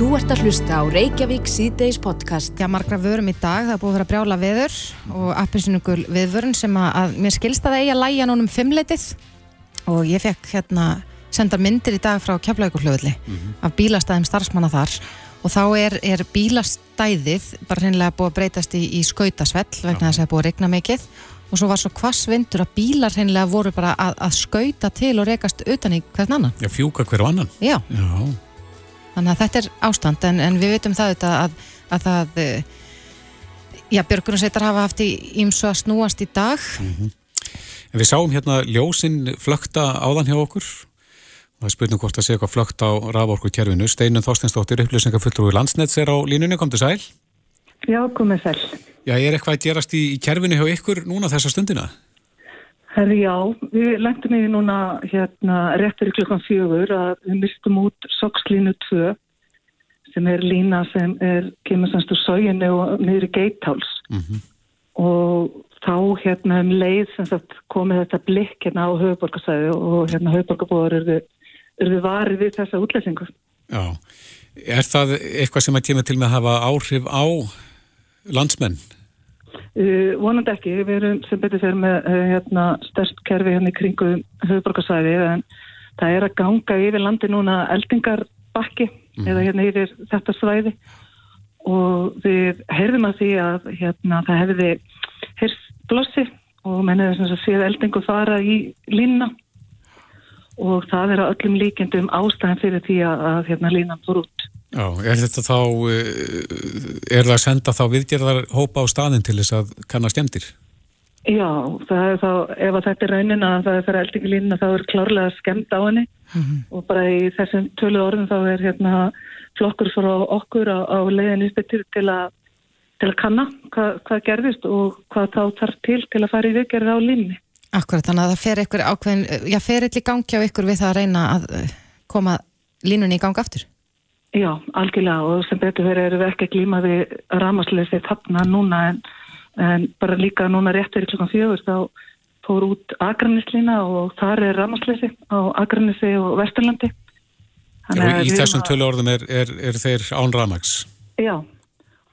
Þú ert að hlusta á Reykjavík síðdeis podcast. Já, margra vörum í dag, það er búið að vera brjála veður og appisunugul viðvörun sem að, að mér skilst að það eigi að læja núnum fimmleitið og ég fekk hérna senda myndir í dag frá Keflavíkurflöðli af bílastæðum starfsmanna þar. Og þá er, er bílastæðið bara hreinlega búið að breytast í, í skautasvell vegna þess að það er búið að regna mikið. Og svo var svo hvass vindur að bílar hreinlega voru bara að, að skauta til og rekast utan í hvern annan. Já, fjúka hver og annan. Já, Já, Þannig að þetta er ástand en, en við veitum það auðvitað að, að það eh, já, björgunarsveitar hafa haft í ímsu að snúast í dag en við sáum hérna ljósinn flökta áðan hjá okkur og það spurning hvort að segja eitthvað flögt á raforku kerfinu. Steinun Þorsteinsdóttir, upplýsingafulltrúi landsnets er á línunni, kom til sæl. Já, komið sæl. Já, er eitthvað að gerast í, í kerfinu hjá ykkur núna þessa stundina? Herri, já, við lengtum í núna hérna réttur í klukkan fjögur að við mistum út sokslínu 2 sem er lína sem er kemur semst úr sóginu og niður í geitháls og þá hérna um leið sem sagt komið þetta blikk hérna á höfuborgarsæði og hérna höfuborgarbúar eru, eru varið við þessa útlæsingu. Já. Er það eitthvað sem að kemur til með að hafa áhrif á landsmenn? Uh, vonandi ekki, við erum sem betur fyrir með uh, hérna, stærst kerfi hérna í kringu höfuborgarsæði en það er að ganga yfir landi núna eldingarbakki eða hérna yfir þetta svæði. Og við heyrðum að því að hérna, það hefði heyrst blossi og menn hefur sem séð eldingu fara í línna og það er að öllum líkendum ástæðan fyrir því að, að hérna, línan fór út. Já, er þetta þá, eh, er það að senda þá viðgerðar hópa á staðin til þess að kanna skemmtir? Já, það er þá, ef að þetta er raunin að það er fyrir eldingu línuna þá er klárlega skemmt á henni og bara í þessum tölu orðum þá er hérna flokkur frá okkur á, á leiðin uppbyttur til að til að kanna hvað, hvað gerðist og hvað þá þarf til til að fara í viðgerð á línni. Akkurat, þannig að það fer ykkur ákveðin já, fer eitthvað í gangi á ykkur við það að reyna að eh, koma línunni í gang aftur Já, algjörlega og sem betur verið erum við ekki að glíma við ramasleysi þarna núna en, en bara líka núna réttur í klukkan fjögur þá fór út Akranislína og þar er ramasleysi á Akranisi og Vesturlandi. Og að í þessum að- tölu orðum er, er, er þeir án ramags? Já,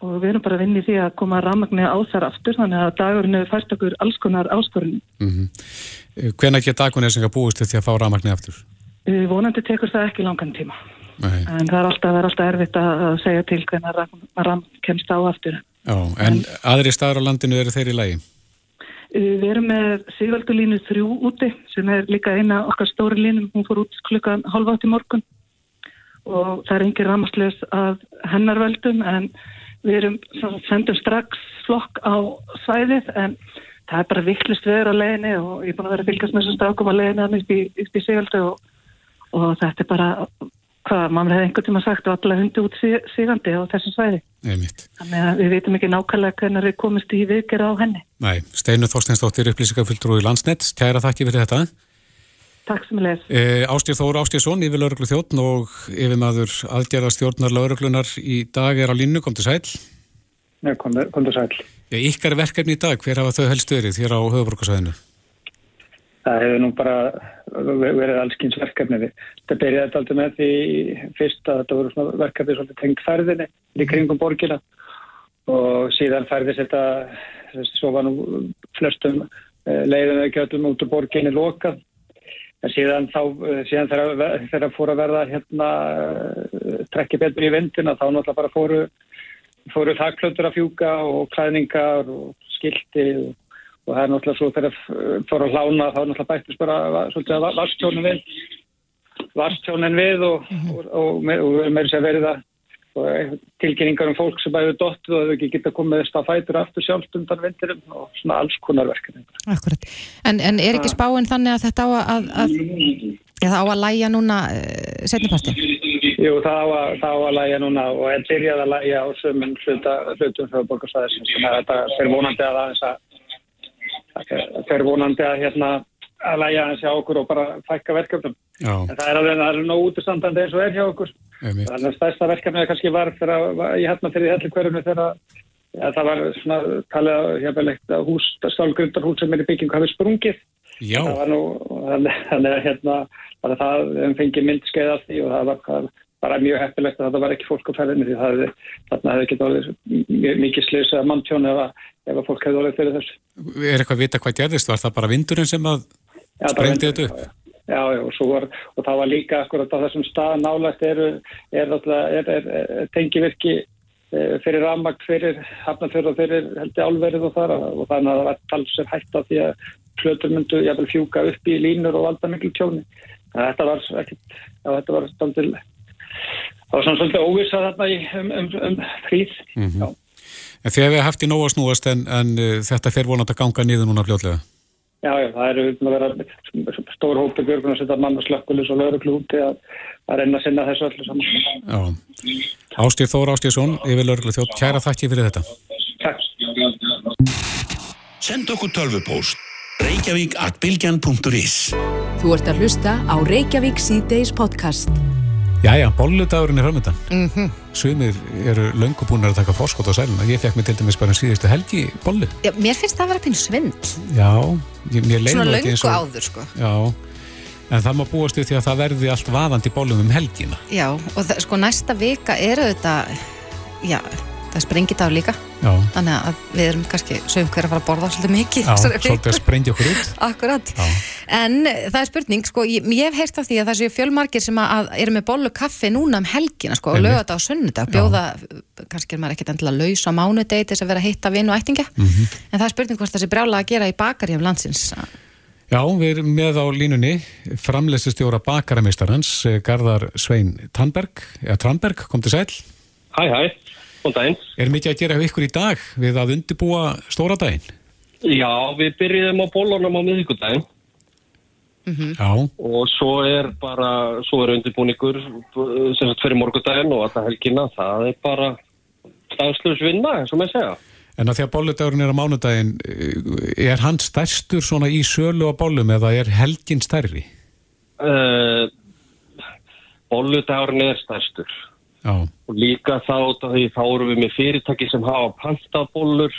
og við erum bara að vinna í því að koma ramagni á þar aftur þannig að dagurinn hefur fært okkur alls konar áskorun. Mm Hvenær geta dagunni búist til því að fá ramagni aftur? Uh, Vonandi tekur það ekki langan tíma Nei. en það er alltaf, það er alltaf erfitt að segja til hvernig ram kemst á aftur. Já, en aðri staðar á landinu eru þeir í lagi? Uh, Við erum með Sigvaldulínu 3 úti sem er líka eina okkar stóri línum, hún fór út klukkan halv átt í morgun og það er engin ramasleis af hennar veldum en við erum sendum strax flokk á svæðið en það er bara vittlust veður á leiðinni og ég er búin að vera að fylgjast með þessum strákum á leiðinni hann upp í, í Sigvaldu og, og þetta er bara hvað, maður hefði einhvern tíma sagt og allavega hundi út sig- sigandi á þessum svæði Einmitt. þannig að við veitum ekki nákvæmlega hvernig við komumst í viðgerð á henni. Nei, Steinu Þorsteinsdóttir upplýsingafulltrúi landsnett, kæra þakki fyrir þetta. Takk sem leið. E, Ástýr Þór Ástýrsson, yfir lauruglu þjóttn og yfir maður aðgerðastjórnar lauruglunar í dag er á línu, kom til sæl. Nei, komdu sæl. E, ykkar verkefni í dag, hver hafa þau helst verið hér á höfuborgarsæðinu? Það hefur nú bara verið allskins verkefni. Þetta byrjaði þetta aldrei með því fyrst að þetta voru verkefni svolítið tengt ferðinni í kringum borgina og síðan ferðis þetta, svo var nú flestum leiðum ekki öllum út úr borginni lokað. En síðan þá, síðan þegar, þegar fóru að verða hérna trekki betur í vindina þá náttúrulega bara fóru, fóru þakklötur að fjúka og klæðningar og skilti og og það er náttúrulega svo þegar fór að hlána þá er náttúrulega bættist bara svolítið að varstjónin við varstjónin við og, og, og, með- og með þess að verið að og tilkynningar um fólk sem bæði dottu og þau geta komið þess að fætur aftur sjálft undan vindurum og svona alls konar verkefni. Akkurat, en, en er ekki spáin þannig að þetta á að, að eða á að læja núna uh, setnipartin? Jú, það á að, það á að læja núna og er byrjað að læja á sömum hlutum fyrir borgarsæðisins sem er þetta fyrir vonandi að aðeins að fyrir vonandi að hérna að læja aðeins hjá okkur og bara fækka verkefnum. Já, En það er alveg, það er nóg útistandandi eins og er hjá okkur. Þannig að stærsta verkefnið kannski var þegar ég hérna fyrir hellu hverjum þegar ja, það var svona talið að hérna að hús, stálgrundarhús sem er í byggingu hafi sprungið. Já, Það var nú, þannig að hérna, það fengið myndskeið af því og það var bara mjög heppilegt að þetta var ekki fólk á ferðinni því það hefði, getið orðið mikið slis að manntjón ef, að fólk hefði orðið fyrir þessu. Er eitthvað að vita hvað gerðist? Var það bara vindurinn sem að sprengti þetta upp? Já, já, og, var, og það var líka akkurat á þessum stað nálægt er, er, er, er tengivirki e, fyrir rafmagt fyrir hafnafjörð og fyrir heldur álverið og þar og þannig að það var talsir hægt af því að plötur myndu jæfnvel fjúka upp í línur og valda miklu tjóni. Þetta var ekkert, já, þetta var það var svona svolítið óvisa þarna í, um, um, um fríð. Mm -hmm. En þegar við haft í nóg að snúast en, en uh, þetta fer vonandi að ganga niður núna fljóðlega? Já, já, það eru að vera stór hópi björgun að setja mann og slökkulis og lauruglu úti að, að reyna að sinna þessu öllu saman. Já, Ástíð Þór Ástíðsson, yfir lauruglu þjótt, kæra þakki fyrir þetta. Takk. Send okkur tölvupóst reykjavík at bilgjan.is Þú ert að hlusta á Reykjavík C-Days podcast. Jæja, bolludagurinn er framöndan. Mm -hmm. Sumir eru löngubúnar að taka fórskot á sæluna. Ég fekk mig til dæmis bara síðustu helgi bollu. Já, mér finnst það að vera pínu svindl. Já, ég, mér leiði Svona löngu og... áður, sko. Já, en það má búast við því að það verði allt vaðandi bollum um helgina. Já, og það, sko næsta vika eru þetta, já, það sprengið á líka. Já. Þannig að við erum kannski sögum hver að fara að borða svolítið mikið. Já, svolítið að sprengja okkur út. Akkurat. Já. En það er spurning, sko, ég, ég hef heyrst af því að það séu fjölmarkir sem að eru með bollu kaffi núna um helgina, sko, og lögða þetta á sunnudag, bjóða, kannski er maður ekkert endilega laus á mánudegi til þess að vera að hitta vinn og ættinga, mm -hmm. en það er spurning hvort það sé brjála að gera í bakarjum landsins. Já, við erum með á línunni framleysistjóra bakaramestarans, Garðar Svein Tannberg, eða Tannberg, kom til sæl. Hæ, hæ, kom daginn. Er mikið að gera ykkur í dag við að undibúa stóra daginn? Já, við byrjuðum á bólunum á miðvíkudaginn. Mm -hmm. Já. Og svo er bara, svo er undirbúningur sem sagt fyrir morgudaginn og alltaf helgina, það er bara stafslös vinna, eins og maður segja. En að því að bolludagurinn er á mánudaginn, er hann stærstur svona í sölu á bollum eða er helgin stærri? Uh, bolludagurinn er stærstur. Já. Og líka þá, því þá erum við með fyrirtæki sem hafa pantabollur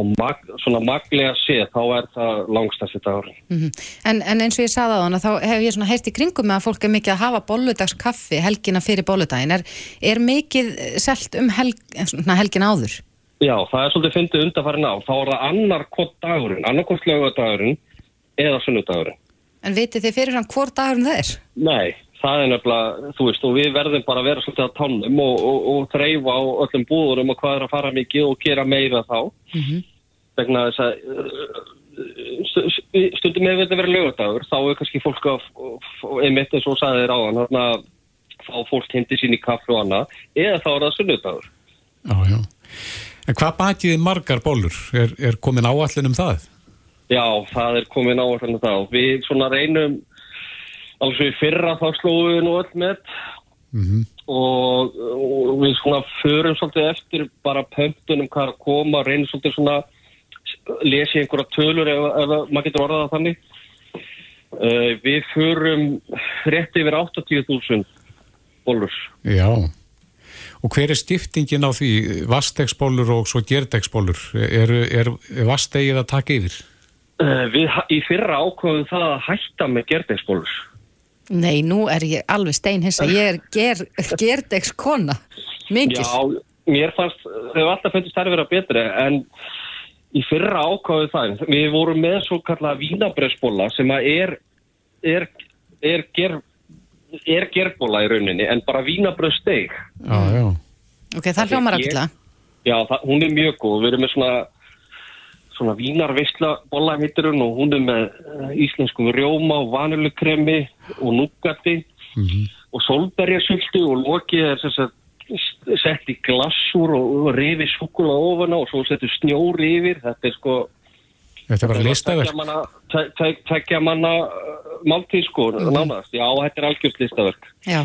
og mag, svona maglega sé, þá er það langstæsti dagur. Mm -hmm. en, en eins og ég saði á þann, þá hef ég svona heist í kringum með að fólk er mikið að hafa bolludagskaffi helgina fyrir bolludagin. Er, er mikið selt um helg, helgin áður? Já, það er svolítið fyndið undarfærin á. Þá er það annar hvort dagurinn, annarkort lögadagurinn eða sunnudagurinn. En vitið þið fyrir hann hvort dagurinn það er? Nei, það er nefnilega, þú veist, og við verðum bara að vera svolítið að tánum og, og, og þreyfa á öllum búðurum og hvað er að fara mikið og gera meira þá. Mm -hmm. Vegna þess að stundum ef þetta verður lögadagur, þá er kannski fólk að, einmitt eins og sagði þér áðan, þarna fá fólk hindi sín í kaffi og annað, eða þá er það sunnudagur. Já, já. En hvað bakiði margar bólur? Er, er komin áallin um það? Já, það er komin áallin um það. Við svona reynum, alveg í fyrra þá slóðum við nú öll með mm -hmm. og, og við svona förum svolítið eftir bara pöntunum hvað er að koma, reynum svolítið svona lesi einhverja tölur ef maður getur orðað það þannig. Uh, við förum rétt yfir 80.000 bólur. Já. Og hver er stiftingin á því vastegsbólur og svo gerdegsbólur? Er, er, er vastegið að taka yfir? Uh, við í fyrra ákvöðum það að hætta með gerdegsbólur. Nei, nú er ég alveg steinhissa. Ég er ger, gerdegskona. Mikil. Já, mér fannst, þau hefur alltaf fundist það að vera betri en í fyrra ákvöðu það. Við vorum með svo kalla vínabröðsbóla sem að er, er, er ger er gerbóla í rauninni en bara vínabröðsteg Já, já Ok, það hljómar aftur Já, það, hún er mjög góð, við erum með svona svona vínarveistla bolla heitir hún og hún er með uh, íslenskum rjóma og vanilukremi og núgati mm -hmm. og solberjarsöldu og lokið er þess að sett í glassur og, rifi súkula ofana og svo settur snjóri yfir þetta er sko Þetta er bara listaverk Tekja manna máltíð sko, Mhm. nánast Já, þetta er algjört listaverk Já,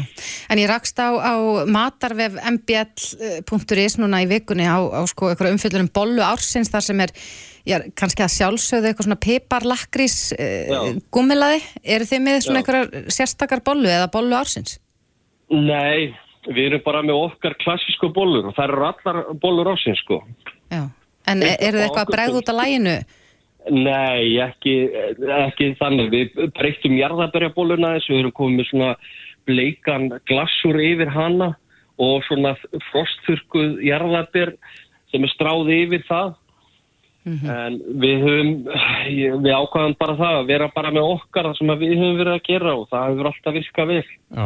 en ég rakst á, á matarvef mbl.is núna í vikunni á, á sko eitthvað umfyllunum bollu ársins þar sem er já, kannski að sjálfsögðu eitthvað svona piparlakrís Já. uh, gummilaði eru þið með svona eitthvað sérstakar bollu eða bollu ársins? Nei, við erum bara með okkar klassísku bollur og það eru allar bollur ásins sko Já, en e- eru þið eitthvað að bregða út af læginu? Nei, ekki, ekki þannig. Við breyttum jarðabærjabóluna þess, við erum komið með svona bleikan glassur yfir hana og svona frostþurkuð jarðabir sem er stráð yfir það en við höfum við ákvæðum bara það að vera bara með okkar það sem við höfum verið að gera og það hefur alltaf virkað vel Já.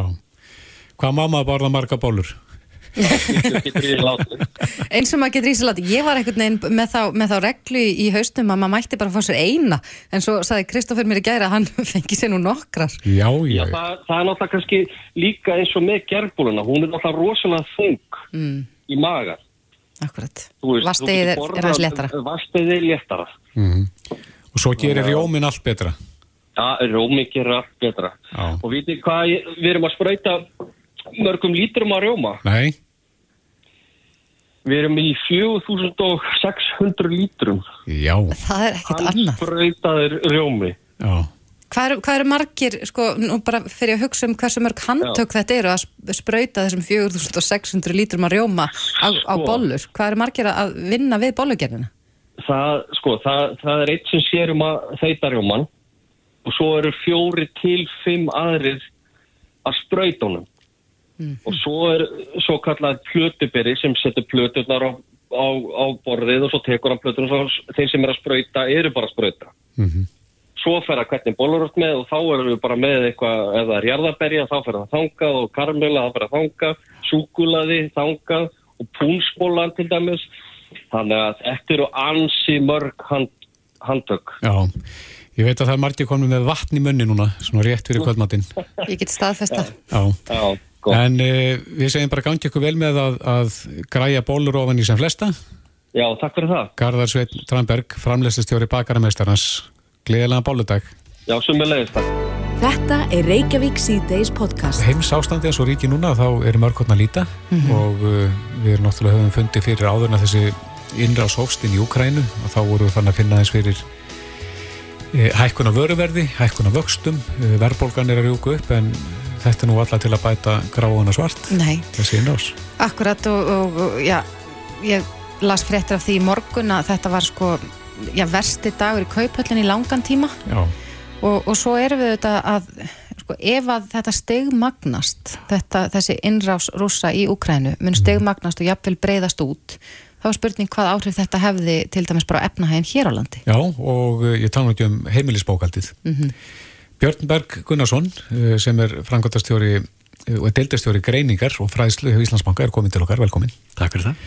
Hvað má maður borða marga bólur? Eins og maður getur í sig láti, ég var einhvern veginn með þá, með þá reglu í haustum að maður mætti bara fá sér eina, en svo sagði Kristoffer mér í gæra að hann fengi sér nú nokkrar. Já, Já, það, það er náttúrulega kannski líka eins og með gerbúluna, hún er náttúrulega rosalega þung mm, í maga getur er, er hans letara Vastegið er léttara. Mhm. Og svo gerir rjómin allt betra. Já, rómi gerir allt betra. Já. og vitið hvað, ég- við erum að sprauta mörgum lítrum að rjóma Nei, við erum í 4600 lítrum já, Það er ekkert annað sprautaður rjómi já. Hvað eru, hvað eru margir, sko, nú bara fyrir að hugsa um hversu mörg handtök þetta eru að sp- sprauta þessum 4600 lítrum að rjóma á, á Sko. bollur? Hvað eru margir að vinna við bollugerðina? það, sko, það, það er eitt sem sér um að þeita rjóman og svo eru fjóri til fimm aðrir að sprauta honum og svo er svo kallað plötuberi sem setur plöturnar á, á, á borðið og svo tekur hann plöturnar og svo þeir sem er að sprauta eru bara að sprauta. Mhm. svo fer að hvernig bollur út með og þá erum við bara með eitthvað, ef það er jarðaberja þá fer það þangað og karmela þá fer það þangað, súkulaði þangað og púnsbólan til dæmis. Þannig að þetta eru ansi mörg hand, handtök. Já, ég veit að það er margir konum með vatn í munni núna, svona rétt fyrir kvöldmatinn. Ég get staðfesta. Já, Já, gott. en uh, við segjum bara gangi ykkur vel með að, að græja bólur ofan í sem flesta. Já, takk fyrir það. Garðar Sveit Tranberg, framleysistjóri bakaramestarnas. Gleðilega bóludag. Já, sumulegist takk. Þetta er Reykjavík C-Days podcast. Heims ástandi eins og ríki núna, þá eru mörgotna líta og uh, við erum náttúrulega höfum fundið fyrir áðurna þessi innrás hófst inn í Ukrænu og þá voru við þannig að finna eins fyrir uh, hækkun á vöruverði, hækkun á vöxtum, uh, verðbólgan er að rjúka upp en þetta er nú alltaf til að bæta gráðuna svart, Nei, þessi innrás. akkurat og, og, og já, ég las fréttir af því í morgun að þetta var sko, já, versti dagur í kauphöllin í langan tíma. Og, og svo erum við þetta að sko, ef að þetta stegmagnast þetta, þessi innrás rússa í Úkrænu mun stegmagnast og jafnvel breyðast út þá er spurning hvað áhrif þetta hefði til dæmis bara á efnahæðin hér á landi. Já og uh, ég tala um heimilisbókaldið. Björn Berg Gunnarsson uh, sem er frangotastjóri og er deildastjóri greiningar og fræðslu hjá Íslandsbanka er komin til okkar, velkomin. Takk fyrir það.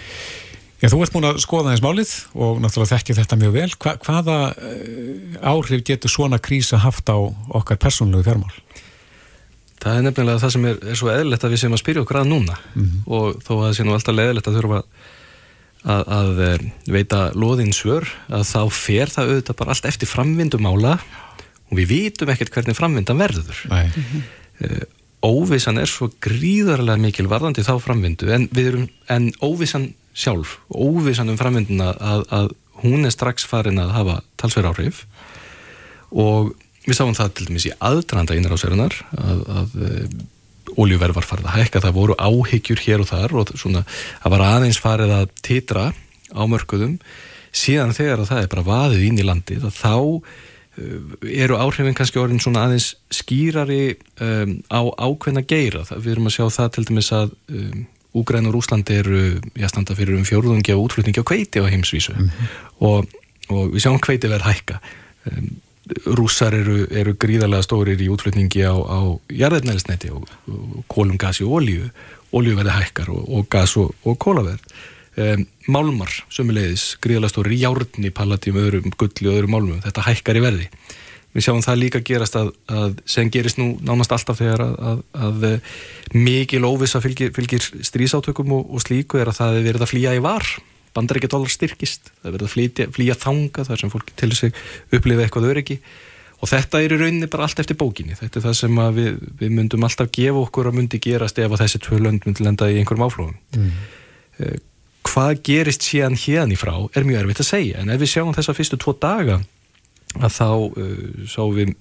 Já, þú ert múin að skoða þess málið og náttúrulega þekkið þetta mjög vel. Hva, hvaða uh, áhrif getur svona krísa haft á okkar persónulegu fjármál? Það er nefnilega það sem er, er svo eðlilegt að við séum að spyrja okkur að núna og þó að það sé nú alltaf leðilegt að þurfa að, að eh, veita loðin svör að þá fer það auðvitað bara allt eftir framvindu mála og við vitum ekkert hvernig framvindan verður. Nei. Eh, Óvissan er svo gríðarlega mikil varðandi þá framvindu en, erum, en óvissan sjálf, óvissan um framvinduna að, að hún er strax farin að hafa talsverð áhrif og við sáum það til dæmis í aðdraðanda innráserunar að, að oljuverð var farið að hækka, það voru áhyggjur hér og þar og svona það var aðeins farið að titra á mörkuðum síðan þegar að það er bara vaðið inn í landið að þá eru áhrifin kannski orðin svona aðeins skýrari um, á ákveðna geira, það, við erum að sjá það til dæmis að um, Úgræn og Rúsland eru, já standa fyrir um fjórðungi á útflutningi á kveiti á heimsvísu. Og, og við sjáum kveiti verð hækka. Um, rússar eru, eru gríðarlega stórir í útflutningi á, á jarðefnælisneti og, og kólum, gasi og olíu. Olíuverði hækkar og, og gas og, og kólaverð um, málmar sömulegis, í járni palladium, öðrum gulli og öðrum málmum. Þetta hækkar í verði. Við sjáum það líka gerast að, að sem gerist nú nánast alltaf þegar að, að, að mikil óvisa fylgir, fylgir strísátökum og, og slíku er að það er verið að flýja í var. Bandar ekki dólar styrkist. Það er verið að flýja, flýja þanga þar sem fólki til sig upplifa eitthvað öryggi. Og þetta er í rauninni bara allt eftir bókinni. Þetta er það sem við, við myndum alltaf gefa okkur að myndi gerast ef að þessi tvö lönd myndi lenda í einhverjum áflóðum mm. Hvað gerist síðan hérna í frá er mjög erfitt að segja. En ef við sjáum þessa fyrstu tvo daga að þá uh, sáum við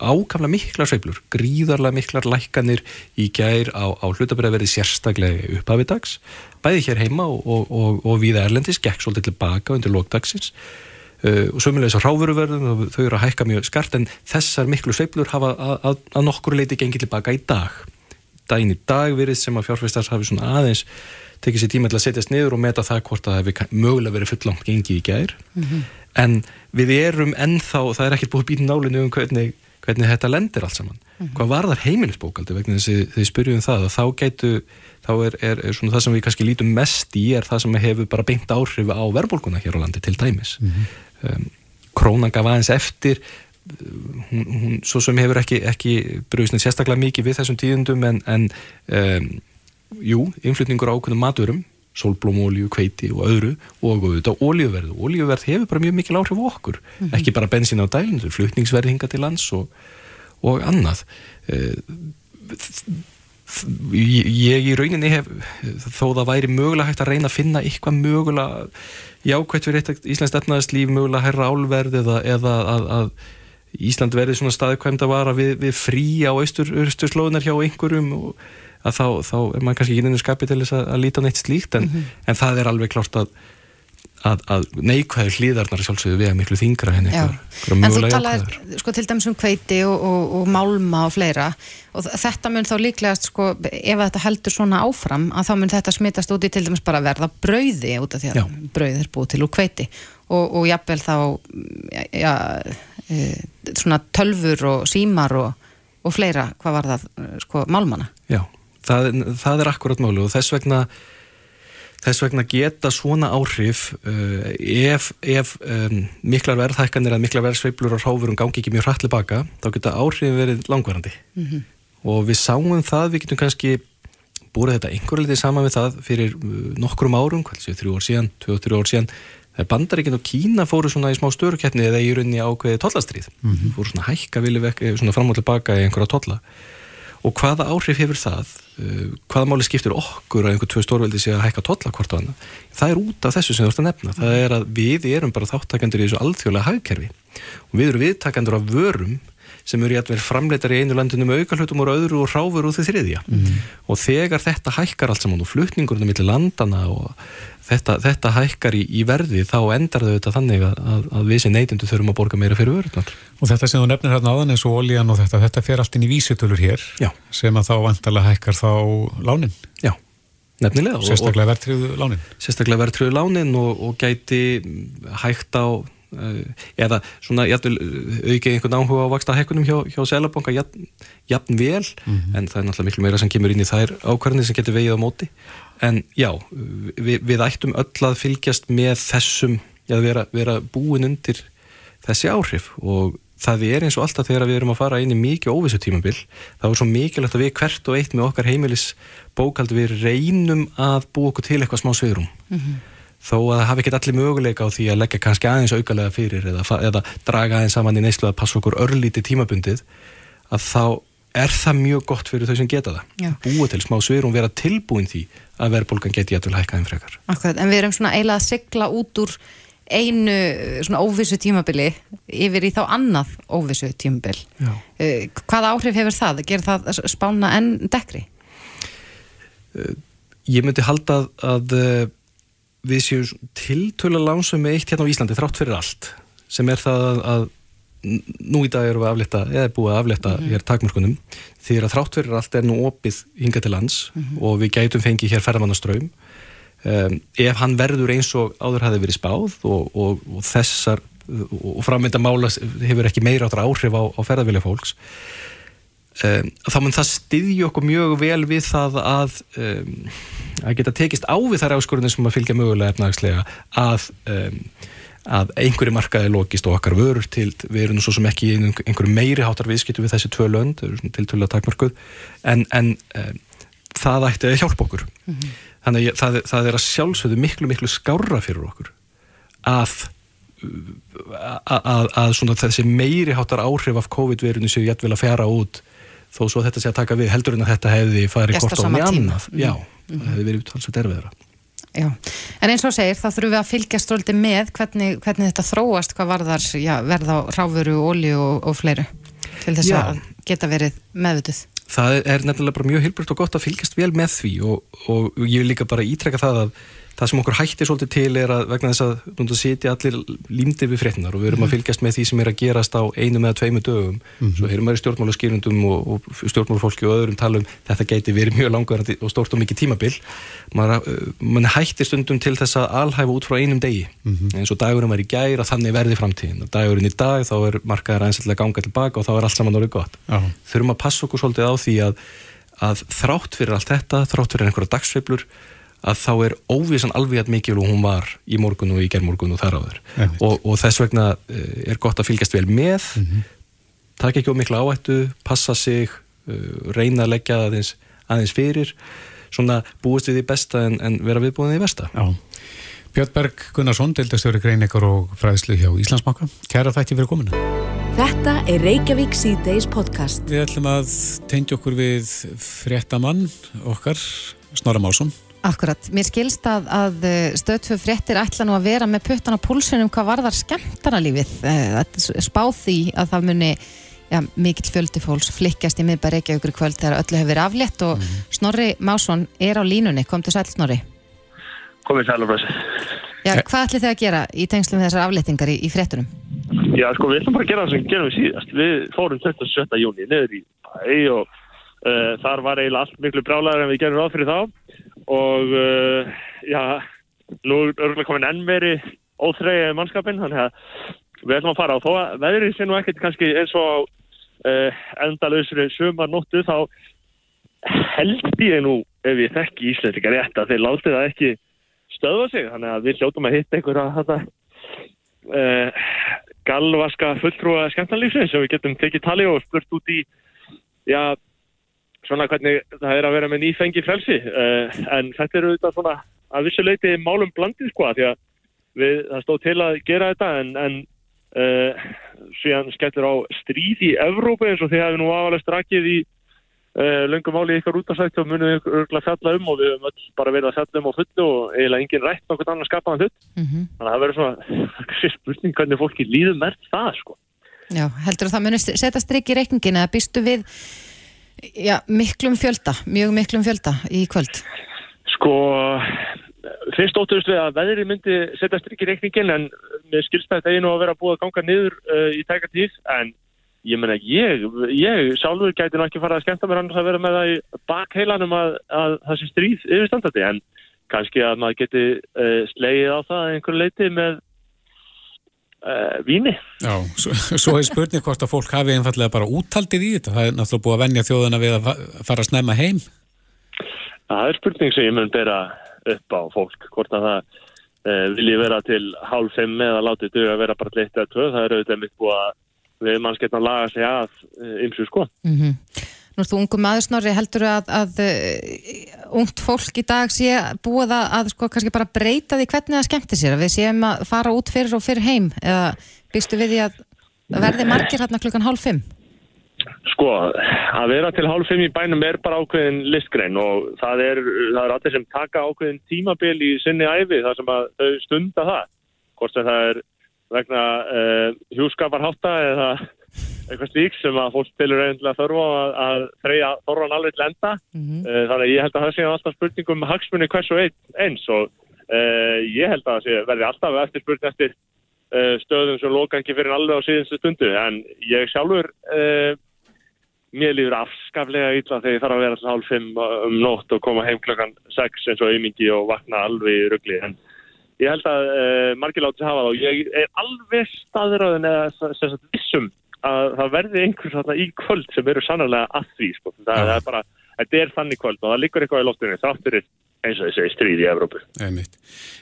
ákamla miklar sveiflur, gríðarlega miklar lækkanir í gær á, á hlutabriðverði sérstaklega upphafidags bæði hér heima og, og, og, og við Erlendis gekk svolítið tilbaka undir lókdagsins uh, og sömulegis á ráfuruverðum þau eru að hækka mjög skart en þessar miklu sveiflur hafa að, að, að nokkur leiti gengið tilbaka í dag. Daginn í dag verið sem að fjárfæstars hafi svona aðeins tekið sér tíma til að setjast niður og meta það hvort að það hefur mögulega verið fullangt gengið í gær. En við erum ennþá, það er ekkert búið býtin nálinu um hvernig, hvernig þetta lendir allt saman. Hvað var þar heimilisbókaldi vegna þess að þið spyrjum um það og þá gætu þá er, er, er svona það sem við kannski lítum mest í er það sem hefur bara beint áhrif á verðbólguna hér á landi til dæmis. Um, krónan gaf aðeins eftir hún, hún svo sem hefur ekki, ekki brúðisnið sérstaklega mikið við þessum tíðundum en, en um, jú, innflutningur á ákveðum maturum sólblómolíu, kveiti og öðru og auðvitað olíuverð. Og olíuverð hefur bara mjög mikil áhrif á okkur. Ekki bara bensín á dælinn, flutningsverð hinga til lands og, og annað. Eh, ég, ég í rauninni hef þó það væri mögulega hægt að reyna að finna eitthvað mögulega jákvæmt fyrir eitt Íslands efnaðarslíf mögulega herra álverð eða, eða að, að Ísland verði svona staðkvæmt að vara við, við frí á austur, austur slóðunar hjá einhverjum og að þá, þá er maður kannski ekki inn í skapi til þess að, að líta neitt slíkt en, en það er alveg klárt að að, að neikvæður hlýðarnar sjálfsögðu vega miklu þingra henni. En þú talaði sko, til dæmis um kveiti og, og, og málma og fleira og þetta mun þá líklegast sko, ef þetta heldur svona áfram að þá mun þetta smitast út í til dæmis bara verða brauði út af því að brauð er búið til úr kveiti og, og jafnvel þá ja, e, svona tölfur og símar og, og fleira, hvað var það sko, málmana? Já, það, það er akkurat máli og þess vegna Þess vegna geta svona áhrif uh, ef, ef um, miklar verðhækkanir eða miklar verðsveiblur á ráfurum gangi ekki mjög hrætt baka, þá geta áhrifin verið langvarandi. Mhm. Og við sáum það, við getum kannski búið þetta einhverju litið saman við það fyrir uh, nokkrum árum, séu, þrjú ár síðan, tvö og þrjú ár síðan, þegar Bandaríkinn og Kína fóru svona í smá störukeppni eða í rauninni ákveði tollastrið. Mhm. Fóru svona hækka vilja vekk, svona fram og tilbaka í einhverja tolla. Og hvaða áhrif hefur það, hvaða máli skiptir okkur að einhver tvö stórveldi sé að hækka tolla hvort á hana, það er út af þessu sem þú ert að nefna. Það er að við erum bara þáttakendur í þessu alþjóðlega hagkerfi og við erum viðtakendur af vörum sem eru jættverð framleitar í einu landinu með aukarhlutum og öðru og ráfur úr því þriðja. Og þegar þetta hækkar allt saman og flutningurinn millir landana og þetta, þetta hækkar í, í verði þá endar þau þetta þannig að, að, að við sem neytindu þurfum að borga meira fyrir vörunar. Og þetta sem þú nefnir hérna áðan eins og olían og þetta, þetta fer allt inn í vísitölur hér Já. sem að þá vantarlega hækkar þá lánin, Já, nefnilega. Sérstaklega verðtriðu lánin. sérstaklega verðtröðu lánin og, og gæti hægt á eða svona jafnvel uh, aukið einhvern áhuga á vaksta hækkunum hjá, hjá Sælabanka jafn, jafn vel en það er náttúrulega miklu meira sem kemur inn í þær ákvarðinni sem getur vegið á móti. En já, við, við ættum öll að fylgjast með þessum já, vera, vera búin undir þessi áhrif. Og það er eins og alltaf þegar við erum að fara inn í mikið óvissu tímabil þá er svo mikilvægt að við hvert og eitt með okkar heimilis bókaldi við reynum að búa okkur til eitthvað smá sveirum þó að það hafi ekki allir möguleika á því að leggja kannski aðeins aukalega fyrir eða, eða draga aðeins saman í neyslu að passa okkur örlíti tímabundið að þá er það mjög gott fyrir þau sem geta það Já. búa til smá sveirum, vera tilbúin því að verðbólgan geti jættul hækkaðin frekar Akkurat, en við erum svona eiginlega að sigla út úr einu svona óvissu tímabili yfir í þá annað óvissu tímabil. Já. Uh, hvaða áhrif hefur það? Gerir það spána enn dekkri? ég myndi halda að, að eh, við séum tiltöla lánsum með eitt hérna á Íslandi þrátt fyrir allt sem er það að, að nú í dag erum við að aflétta eða er búið að aflétta hér takmörkunum því að þrátt fyrir allt er nú opið hinga til lands og við gætum fengið hér ferðamannaströym um, ef hann verður eins og áður hafi verið spáð og, og, og þessar og framvinda mála hefur ekki meira áttur áhrif á, á ferðavilja fólks um, þá mun það styðja okkur mjög vel við það að um, að geta tekist á við þær áskorunni sem að fylgja mögulega efnagslega að um, að einhverju markaði lokist og okkar vörur til, við erum svo sem ekki einhverju meiri háttar viðskiptu við þessi tvö lönd, svona tiltölulega takmörkuð en, en það ætti að hjálpa okkur. Þannig að það, það er að sjálfsögðu miklu miklu skárra fyrir okkur að að, að, að svona þessi meiri háttar áhrif af COVID-verinu séu jættvel að fjara út þó svo þetta sé að taka við heldur en að þetta hefði farið Gerst á hvort á sama með tíma. annað já, það hefði verið talsveit erfiðara Já, en eins og segir, þá þurfum við að fylgjast stóldi með hvernig, hvernig þetta þróast, hvað varðar já, verð á ráfuru, ólíu og, og fleiru til þess Já. að geta verið meðvituð. það er nefnilega bara mjög hilbjörnt og gott að fylgjast vel með því og, og ég vil líka bara ítrekka það að það sem okkur hættir svolítið til er að vegna þess að sitja allir límdir við fréttinar og við erum að fylgjast með því sem er að gerast á einum eða tveimu dögum. Mhm. svo heyrum við stjórnmálaskýrundum og, og stjórnmálafólki og öðrum tala um þetta gæti verið mjög langar og stórt og mikið tímabil. Maður, uh, mann hættir stundum til þess að alhæfa út frá einum degi. Eins og dagurinn var í gær að þannig verði framtíðin. Og dagurinn í dag þá er markaðar einstaklega ganga tilbaka og þá er allt saman orðið gott. Já. þurfum að passa okkur svolítið á því að, að þrátt fyrir allt þetta, þrátt fyrir einhverja dagsveiflur að þá er óvísan alveg að mikil og hún var í morgun og í gerðmorgun og þar áður og, og þess vegna uh, er gott að fylgjast vel með taka ekki á mikla áhættu passa sig, uh, reyna að leggja aðeins, aðeins fyrir svona búist við því besta en, en vera viðbúin því besta Já. Björn Berg Gunnarsson, deildastjóri greinikar og fræðslu hjá Íslandsbanka. Kæra þætti fyrir komuna. Þetta er Reykjavík C-Days podcast. Við ætlum að tengja okkur við fréttamann okkar, Snorra Málsson. Akkurat, mér skilst að, að stöðtöfu fréttir ætla nú að vera með puttan á púlsunum hvað varðar skemmtarnalífið spáð því að það muni já, mikill fjöldi fólks flikkjast í miðbæri Reykjavíkur í kvöld þegar öllu hefur verið aflétt og Snorri Másson er á línunni, kom til sæl Snorri komið sæl og blessi. Já, hvað ætli þið að gera í tengslum við þessar afléttingar í, í fréttunum? Já, sko, við ætlum bara að gera það sem gerum við síðast. Við fórum 27. júni niður í bæ og uh, þar var eiginlega allt miklu brálaður en við gerum ráð fyrir þá og uh, já, nú er örgulega komin enn meiri óþreyja mannskapin, þannig að við ætlum að fara. Og þó að veðrið sé nú ekkert kannski eins og uh, endalausri sumarnóttu þá held ég nú ef ég þekki íslendinga rétt að þeir látið það ekki stöðva sig, þannig að við hljótum að hitta einhverja þetta uh, galvaska fulltrúa skemmtanlífsins sem við getum tekið tali og spurt út í já, svona hvernig það er að vera með nýfengi frelsi uh, en þetta eru þetta svona að vissu leiti málum blandið sko að því að við, það stóð til að gera þetta en, en uh, síðan skellur á stríð í Evrópu eins og þið hefði nú aðalega strakið í uh, löngum máli ykkar útastætt og munum við örgulega fjalla um og við höfum öll bara verið að fjalla um á fullu og eiginlega engin rætt nokkuð annar skapaðan hlut. Mm þannig að það verður svona spurning hvernig fólki líður mert það sko. Já, heldur að það muni setja strikk í reikningin eða býstu við já, miklum fjölda, mjög miklum fjölda í kvöld? Sko, fyrst óttuðust við að veðri myndi setja strikk í reikningin en mér skilst að þetta er nú að vera búið að ganga niður uh, í tæka tíð en ég menna ég, ég sjálfur gæti nú ekki fara að skemmta mér annars að vera með það í bakheilanum að, að það sé stríð yfirstandandi en kannski að maður geti uh, slegið á það að einhver leiti með uh, víni. Já, svo, svo er spurning hvort að fólk hafi einfallega bara úthaldið í þetta. Það er náttúrulega búið að venja þjóðana við að fa- fara að snemma heim. Það er spurning sem ég mun bera upp á fólk, hvort að það uh, vilji vera til hálf fimm eða látið duga að vera bara leitt eða tvö, það er auðvitað mitt búið að við mannskeitna að laga sig að uh, ymsu sko. Mm Nú ertu ungu maður snorri, heldur að, að uh, ungt fólk í dag sé búið að, að sko kannski bara breyta því hvernig það skemmti sér, að við séum að fara út fyrir og fyrir heim, eða býstu við því að verði margir hérna klukkan hálf fimm? Sko, að vera til hálf fimm í bænum er bara ákveðin listgrein og það er, það er allir sem taka ákveðin tímabil í sinni æfi þar sem að þau stunda það. Hvort sem það er vegna uh, hjúskaparhátta eða eitthvað slík sem að fólk stilur eiginlega þörfu á að, að freyja þorran alveg til enda. Uh, þannig að ég held að það sé alltaf spurning um hagsmunni hversu eins og uh, ég held að það sé verði alltaf eftir spurning eftir uh, stöðum sem loka ekki fyrir alveg á síðanstu stundu. En ég sjálfur uh, mér líður afskaflega illa þegar ég þarf að vera til hálf fimm um nótt og koma heim klokkan sex eins og auðmingi og vakna alveg í rugli. En ég held að margir láti hafa það og ég er alveg staðröðin eða sem sagt vissum að það verði einhver svona í kvöld sem eru sannarlega að því sko. það, það er bara, þetta er þannig kvöld og það liggur eitthvað í loftinu þáttur eins og þessi stríð í Evrópu Einmitt.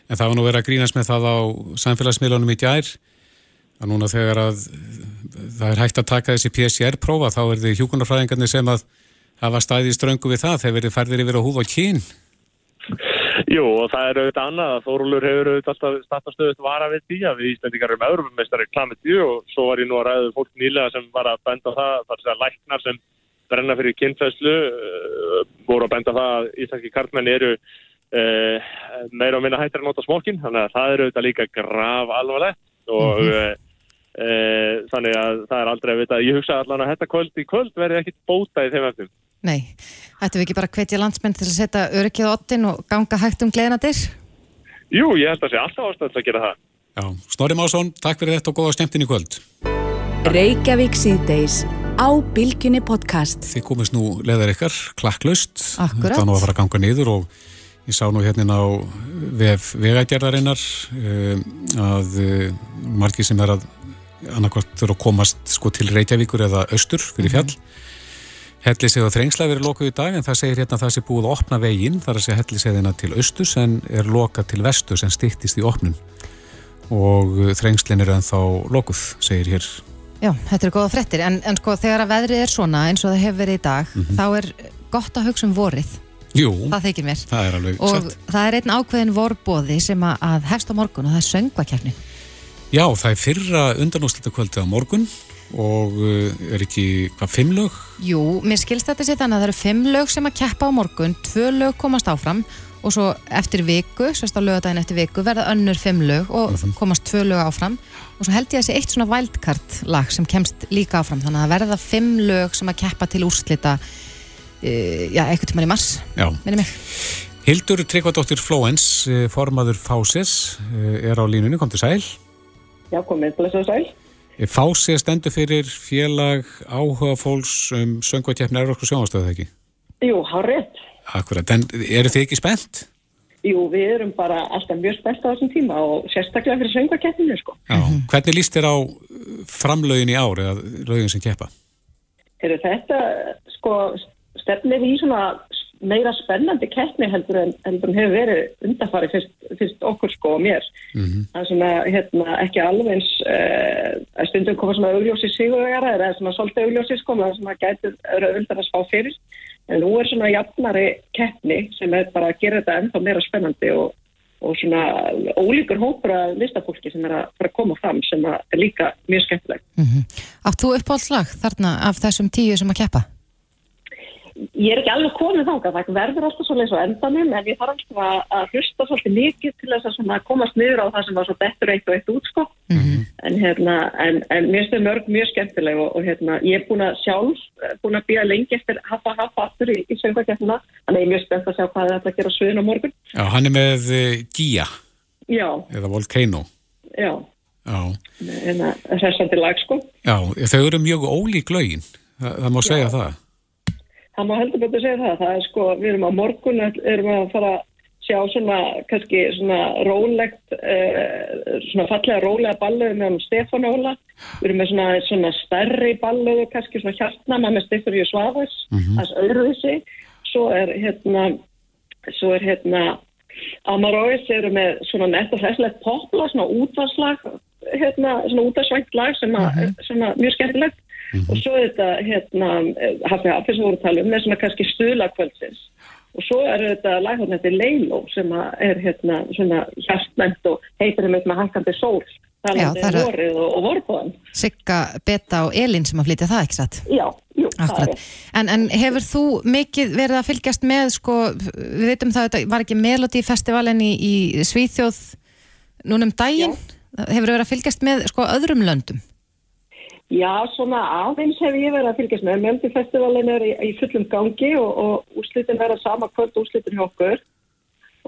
En það var nú verið að grínast með það á samfélagsmiðlunum í gær að núna þegar að það er hægt að taka þessi PCR-prófa þá er þið hjúkunarfræðingarnir sem að hafa staðið í ströngu við það þegar verið færðir yfir á húð og kyn. Jú og það er auðvitað annað að Þórólur hefur auðvitað alltaf startastöðut vara við því að við Íslandingar erum öðrumestari klamið því og svo var ég nú að ræða fólk nýlega sem var að benda það þar sem að læknar sem brenna fyrir kynfæslu uh, voru að benda það að íslenski kartmenn eru uh, meira og minna hættir að nota smokkin þannig að það eru auðvitað líka grav alvarlegt og mm -hmm. uh, þannig að það er aldrei að vita ég hugsa allan að þetta kvöld í kvöld verði ekkit bóta í þeim eftir Nei, ættum við ekki bara að hvetja landsmenn til að setja öryggið á ottin og ganga hægt um gleðinadir? Jú, ég held að sé alltaf ástæðan að gera það. Já, Snorri Másson, takk fyrir þetta og góða skemmtin í kvöld. Reykjavík síðdeis á Bilginni podcast. Þið komist nú leðar ykkar, klakklaust. Akkurat. Það nú að fara að ganga niður og ég sá nú hérna á vef vegagerðarinnar um, að uh, margir sem er að annarkvort þurfa að komast sko til Reykjavíkur eða austur fyrir fjall. Hellisið og þrengsla verið lokað í dag en það segir hérna að það sé búið að opna veginn þar að segja helliseiðina til austurs en er lokað til vesturs en stýttist í opnun og uh, þrengslin er ennþá lokuð, segir hér Já, þetta eru góða frettir, en, en sko þegar að veðrið er svona eins og það hefur verið í dag, Mhm. þá er gott að hugsa um vorið, Jú, það þykir mér. það er alveg Og satt. það er einn ákveðin vorbóði sem að, hefst á morgun og það er söngvakefni. Já, það er fyrra undanúslita kvöldið á morgun og uh, er ekki hvað fimm lög? Jú, mér skilst þetta sér þannig að það eru fimm lög sem að keppa á morgun, tvö lög komast áfram og svo eftir viku, sérst á lögadaginn eftir viku, verða önnur fimm lög og komast tvö lög áfram og svo held ég að þessi eitt svona wildcard lag sem kemst líka áfram, þannig að það verða fimm lög sem að keppa til úrslita uh, já, eitthvað tímann í mars, Já. minni mig. Hildur Tryggvadóttir Flóens, uh, formaður Fásis, er á línunni, kom til sæl. Já, komið, blessa sæl. Fásis stendur fyrir félag áhuga fólks um söngvakeppni Európsku sjónvastöðu, ekki? Jú, hár rétt. Akkurat, en eru þið ekki spennt? Jú, við erum bara alltaf mjög spennt á þessum tíma og sérstaklega fyrir söngvakeppninu, sko. Já. Hvernig líst þér á uh, framlögin í ár eða lögin sem keppa? Er þetta, sko, stefnir í svona meira spennandi keppni heldur en, heldur en hefur verið undarfari fyrst, fyrst okkur, sko, og mér. Mhm. Það sem að, hérna, ekki alveg eins uh, að stundum koma svona augljósi sigurvegara eða svona svolítið augljósi, sko, maður sem að gæti auðvitað að spá fyrir. En nú er svona jafnari keppni sem er bara að gera þetta ennþá meira spennandi og, og svona ólíkur hópur af listafólki sem er að fara að koma fram sem að er líka mjög skemmtilegt. Átt þú uppáhaldslag þarna af þessum tíu sem að keppa? Ég er ekki alveg komið þangað, það verður alltaf svolítið svo endanum en ég þarf alltaf að, að hlusta svolítið mikið til þess að komast niður á það sem var svo bettur eitt og eitt út sko. En, hérna, en, en mér finnst mörg mjög skemmtileg og, og hérna, ég er búin að sjálf, eh, búin að býja lengi eftir haffa haffa aftur í, í söngvakefna, þannig að ég er mjög spennt að sjá hvað það að gera á sviðin á morgun. Já, hann er með uh, Gia Já, eða Volcano. já, Já. en það er svolítið lag sko. Já, þau eru mjög ólík lögin, Þa, það má segja það. Það má heldur betur segja það, það er sko, við erum á morgun, erum að fara að sjá svona, kannski svona rólegt, uh, svona fallega rólega balluðu með hann Stefán Óla, við erum með svona, svona stærri balluðu, kannski svona hjartnama með Stefán Jú Svavars, Mhm. þess öðruvísi, svo er hérna, svo er hérna, Amaróis eru með svona nett og hlæslegt popla, svona útvarslag, hérna, svona útvarsvægt lag sem að, svona mjög skemmtilegt og svo er þetta hérna, hafði hafði sem voru að tala um með svona kannski stuðla kvöldsins og svo er þetta lag þetta Leilo sem að er hérna svona hjartnæmt og heitir um eitthvað hækkandi sól Já, það um og, og vorbóðan Sigga, Beta og Elin sem að flytja það, ekki satt? Já, jú, það er Akkurat. En, en hefur þú mikið verið að fylgjast með, sko, við veitum það, þetta var ekki Melody Festivalin í, í Svíþjóð núna um daginn, hefur verið að fylgjast með, sko, öðrum löndum? Já, svona aðeins hef ég verið að fylgjast með. Mjöldi-festivalin er í, í fullum gangi og, og úrslitin verða sama kvöld úrslitin hjá okkur.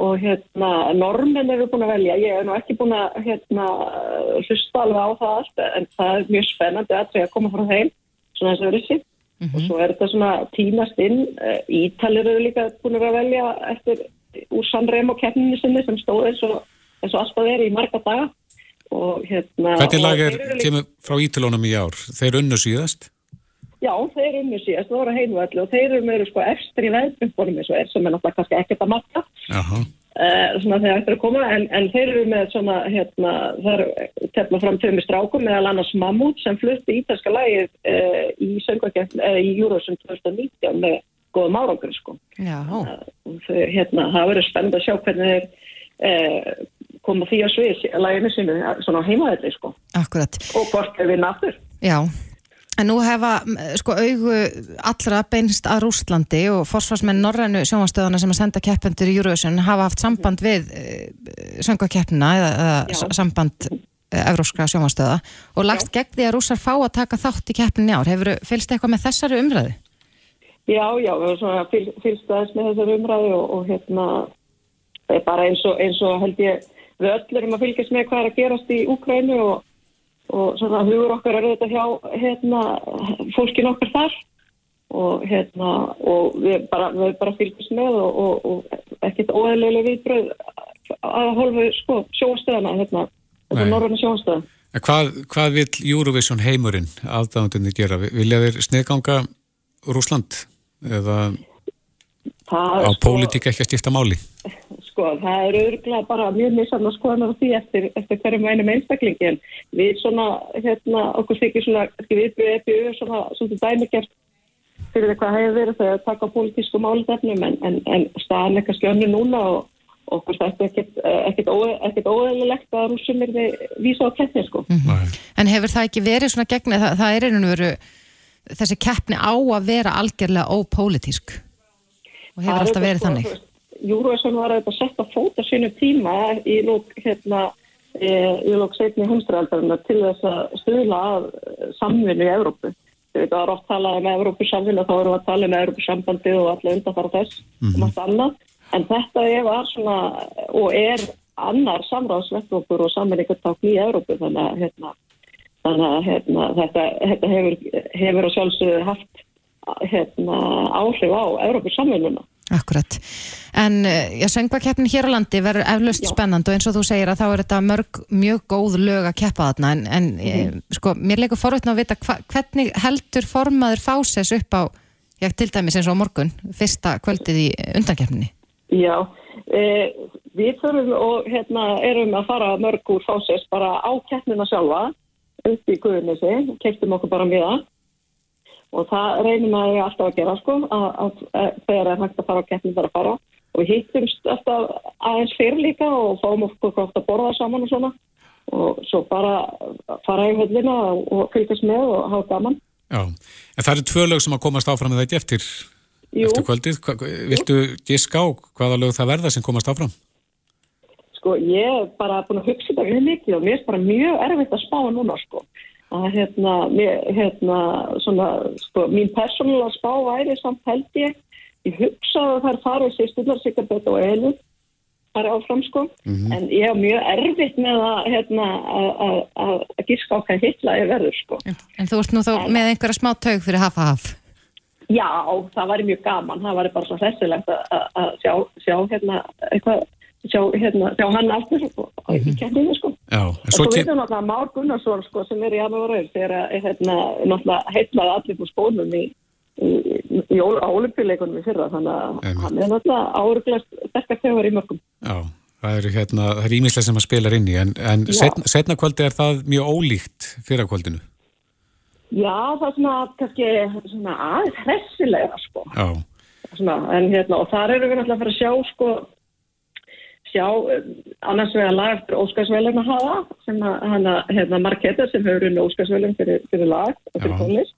Og hérna, normin eru búin að velja. Ég hef nú ekki búin að hérna, hlusta alveg á það allt, en það er mjög spennandi að að koma frá þeim, svona þess að verið sér. Og svo er þetta svona tínast inn. Eh, Ítalir eru líka búin að velja eftir úr Sanremo keppninu sinni sem stóð eins og, og alltaf er í marga daga. Og hérna... Hvernig lag er, kemur frá Ítulónum í ár? Þeir unnu síðast? Já, þeir unnu síðast, það voru heimvalli og þeir eru meður sko eftir í veðbjörnbónum eins og er sem er náttúrulega kannski ekkert að matta uh, svona þegar eftir að koma en, en þeir eru með svona hérna, það eru tefna fram tömi strákum meðal annars Mammut sem flutti ítalska lagið uh, í söngvakefn uh, í Eurovision 2019 með góðum árangur sko Já. og þau, hérna, það verður spennend að sjá hvernig þeir uh, koma því á svið laginu sínu svona á heimaðalli sko Akkurat. og hvort þeir vinna aftur Já, en nú hefa sko augu allra beinst að Rústlandi og forsvarsmenn Norrænu sjónvastöðana sem að senda keppendur í Eurovision hafa haft samband við uh, söngakeppnina eða, eða samband uh, Evróskra sjónvastöða og lagst gegn því að rússar fá að taka þátt í keppninni í ár. Hefur fylgst eitthvað með þessari umræðu? Já, já, við fylgst aðeins með þessari umræðu og, og hérna er bara eins og, eins og held ég við öll erum að fylgjast með hvað er að gerast í Úkrænu og, og svona hugur okkar er þetta hjá hérna, fólkin okkar þar og hérna og við bara, við bara fylgjast með og, og, og ekkert óæðilega viðbröð að hólfu sko sjóastöðana hérna, þetta norræna sjóastöðan hvað, hvað vil Eurovision heimurinn aðdáðundinni gera? Vilja þeir sniðganga Rúsland eða Það, á pólitík ekki að skipta máli? sko, það er örgulega bara mjög missann að skoða á því eftir, eftir hverjum einum einstaklingi en við svona, hérna, okkur þykir svona, ekki við byrjuð EPU svona, svona dæmigert fyrir það hvað hefur verið þegar að taka pólitísku málutefnum en, en, en staðan eitthvað skjönnu núna og okkur þetta ekkert, ekkert, ekkert óeðlilegt að rússum er þið vísa á keppni, sko. En hefur það ekki verið svona gegn, það, það er einhvern veru þessi keppni á að vera algjörlega ópólitísk og hefur alltaf verið þannig. Júruvæsson var að fóta sínu tíma í lók hérna e, í lók setni heimstræðaldarinnar til þess að stuðla að eh, samvinnu í Evrópu. Þetta var oft talað um Evrópu samvinnu þá erum við að tala um Evrópu sambandi og allir undanfara þess og margt annað. En þetta er var svona og er annar samráðsvettvokkur og samvinningartákn í Evrópu þannig að hérna, hérna, þetta, þetta hefur, hefur að sjálfsögðu haft hérna, áhrif á Evrópu samvinnuna. Akkurat. En uh, já, söngvakeppnin hér á landi verður eflaust spennand og eins og þú segir að þá er þetta mörg mjög góð lög að keppa þarna en, en mm. sko, mér leikur forvitna að vita hva, hvernig heldur formaður fáses upp á, já, til dæmis eins og morgun, fyrsta kvöldið í undankeppninni? Já, e, við þurfum og hérna erum að fara mörg úr fásis bara á keppnina sjálfa upp í Guðunissi, kepptum okkur bara með það og það reynum að ég alltaf að gera sko að, að, að þegar er hægt að fara á keppnina þar að fara og við hittumst alltaf aðeins fyrir líka og fáum okkur gott að borða saman og svona og svo bara fara í höllina og, og fylgjast með og hafa gaman. Já, en það eru tvö lög sem að komast áfram með ekki eftir, eftir kvöldið. Hva, viltu giska á hvaða lög það verða sem komast áfram? Sko ég er bara búin að hugsa þetta við mikið og mér er bara mjög erfitt að spá núna sko. Að hérna, hérna, svona, sko, mín persónulega spá væri samt held ég. Ég hugsa að það er farið sýstunar Sigarbett og Elin þar áfram sko. En ég er mjög erfitt með að, hérna, að- að- að að gíska á hvað hitla ég verður sko. En þú ert nú þá með einhverja smá taug fyrir hafa haf. Já, það væri mjög gaman. Það væri bara svo hressilegt að- að að sjá, sjá hérna, eitthvað, sjá, hérna, sjá hann aftur og, og í kemdinu sko. Já, Og svo veitum náttúrulega Már Gunnarsson sko, sem er í janúarauð þegar að, hérna, náttúrulega heitlaði allir på spónum í, í, í, í olimpíuleikunum í fyrra þannig að hann er náttúrulega áruglast sterkar þegar í mörgum. Já, það eru hérna, það er ímislega sem að spila inn í, en, en setna, setna kvöldi er það mjög ólíkt fyrir kvöldinu. Já, það er svona kannski svona aðeins hressilega sko. Já, Svona, en hérna, og þar eru við náttúrulega að fara að sjá sko sjá um, annars vegar lag eftir Óskarsvælum að hafa sem að hana, hérna, Marketa sem hefur unni Óskarsvælum fyrir, fyrir lag og fyrir tónlist.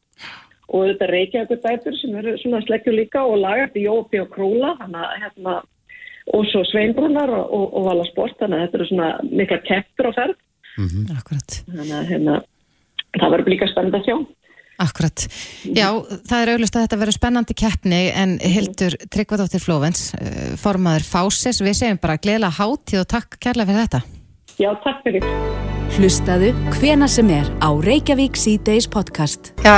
Og þetta Reykjavíkur dæpur sem eru svona sleggju líka og lag eftir Jópi og Króla hana, hérna, og svo Sveinbrunnar og, og, og Vala Sport þannig að þetta eru svona mikla keppur á ferð. Akkurat. þannig að hérna, það verður líka spennandi að sjá Akkurat. Já, það er auglust að þetta verður spennandi keppni en Hildur Tryggvadóttir Flóvens, uh, formaður Fáses, við segjum bara gleðilega hátíð og takk kærlega fyrir þetta. Já, takk fyrir. Hlustaðu hvena sem er á Reykjavík C-Days podcast. Já,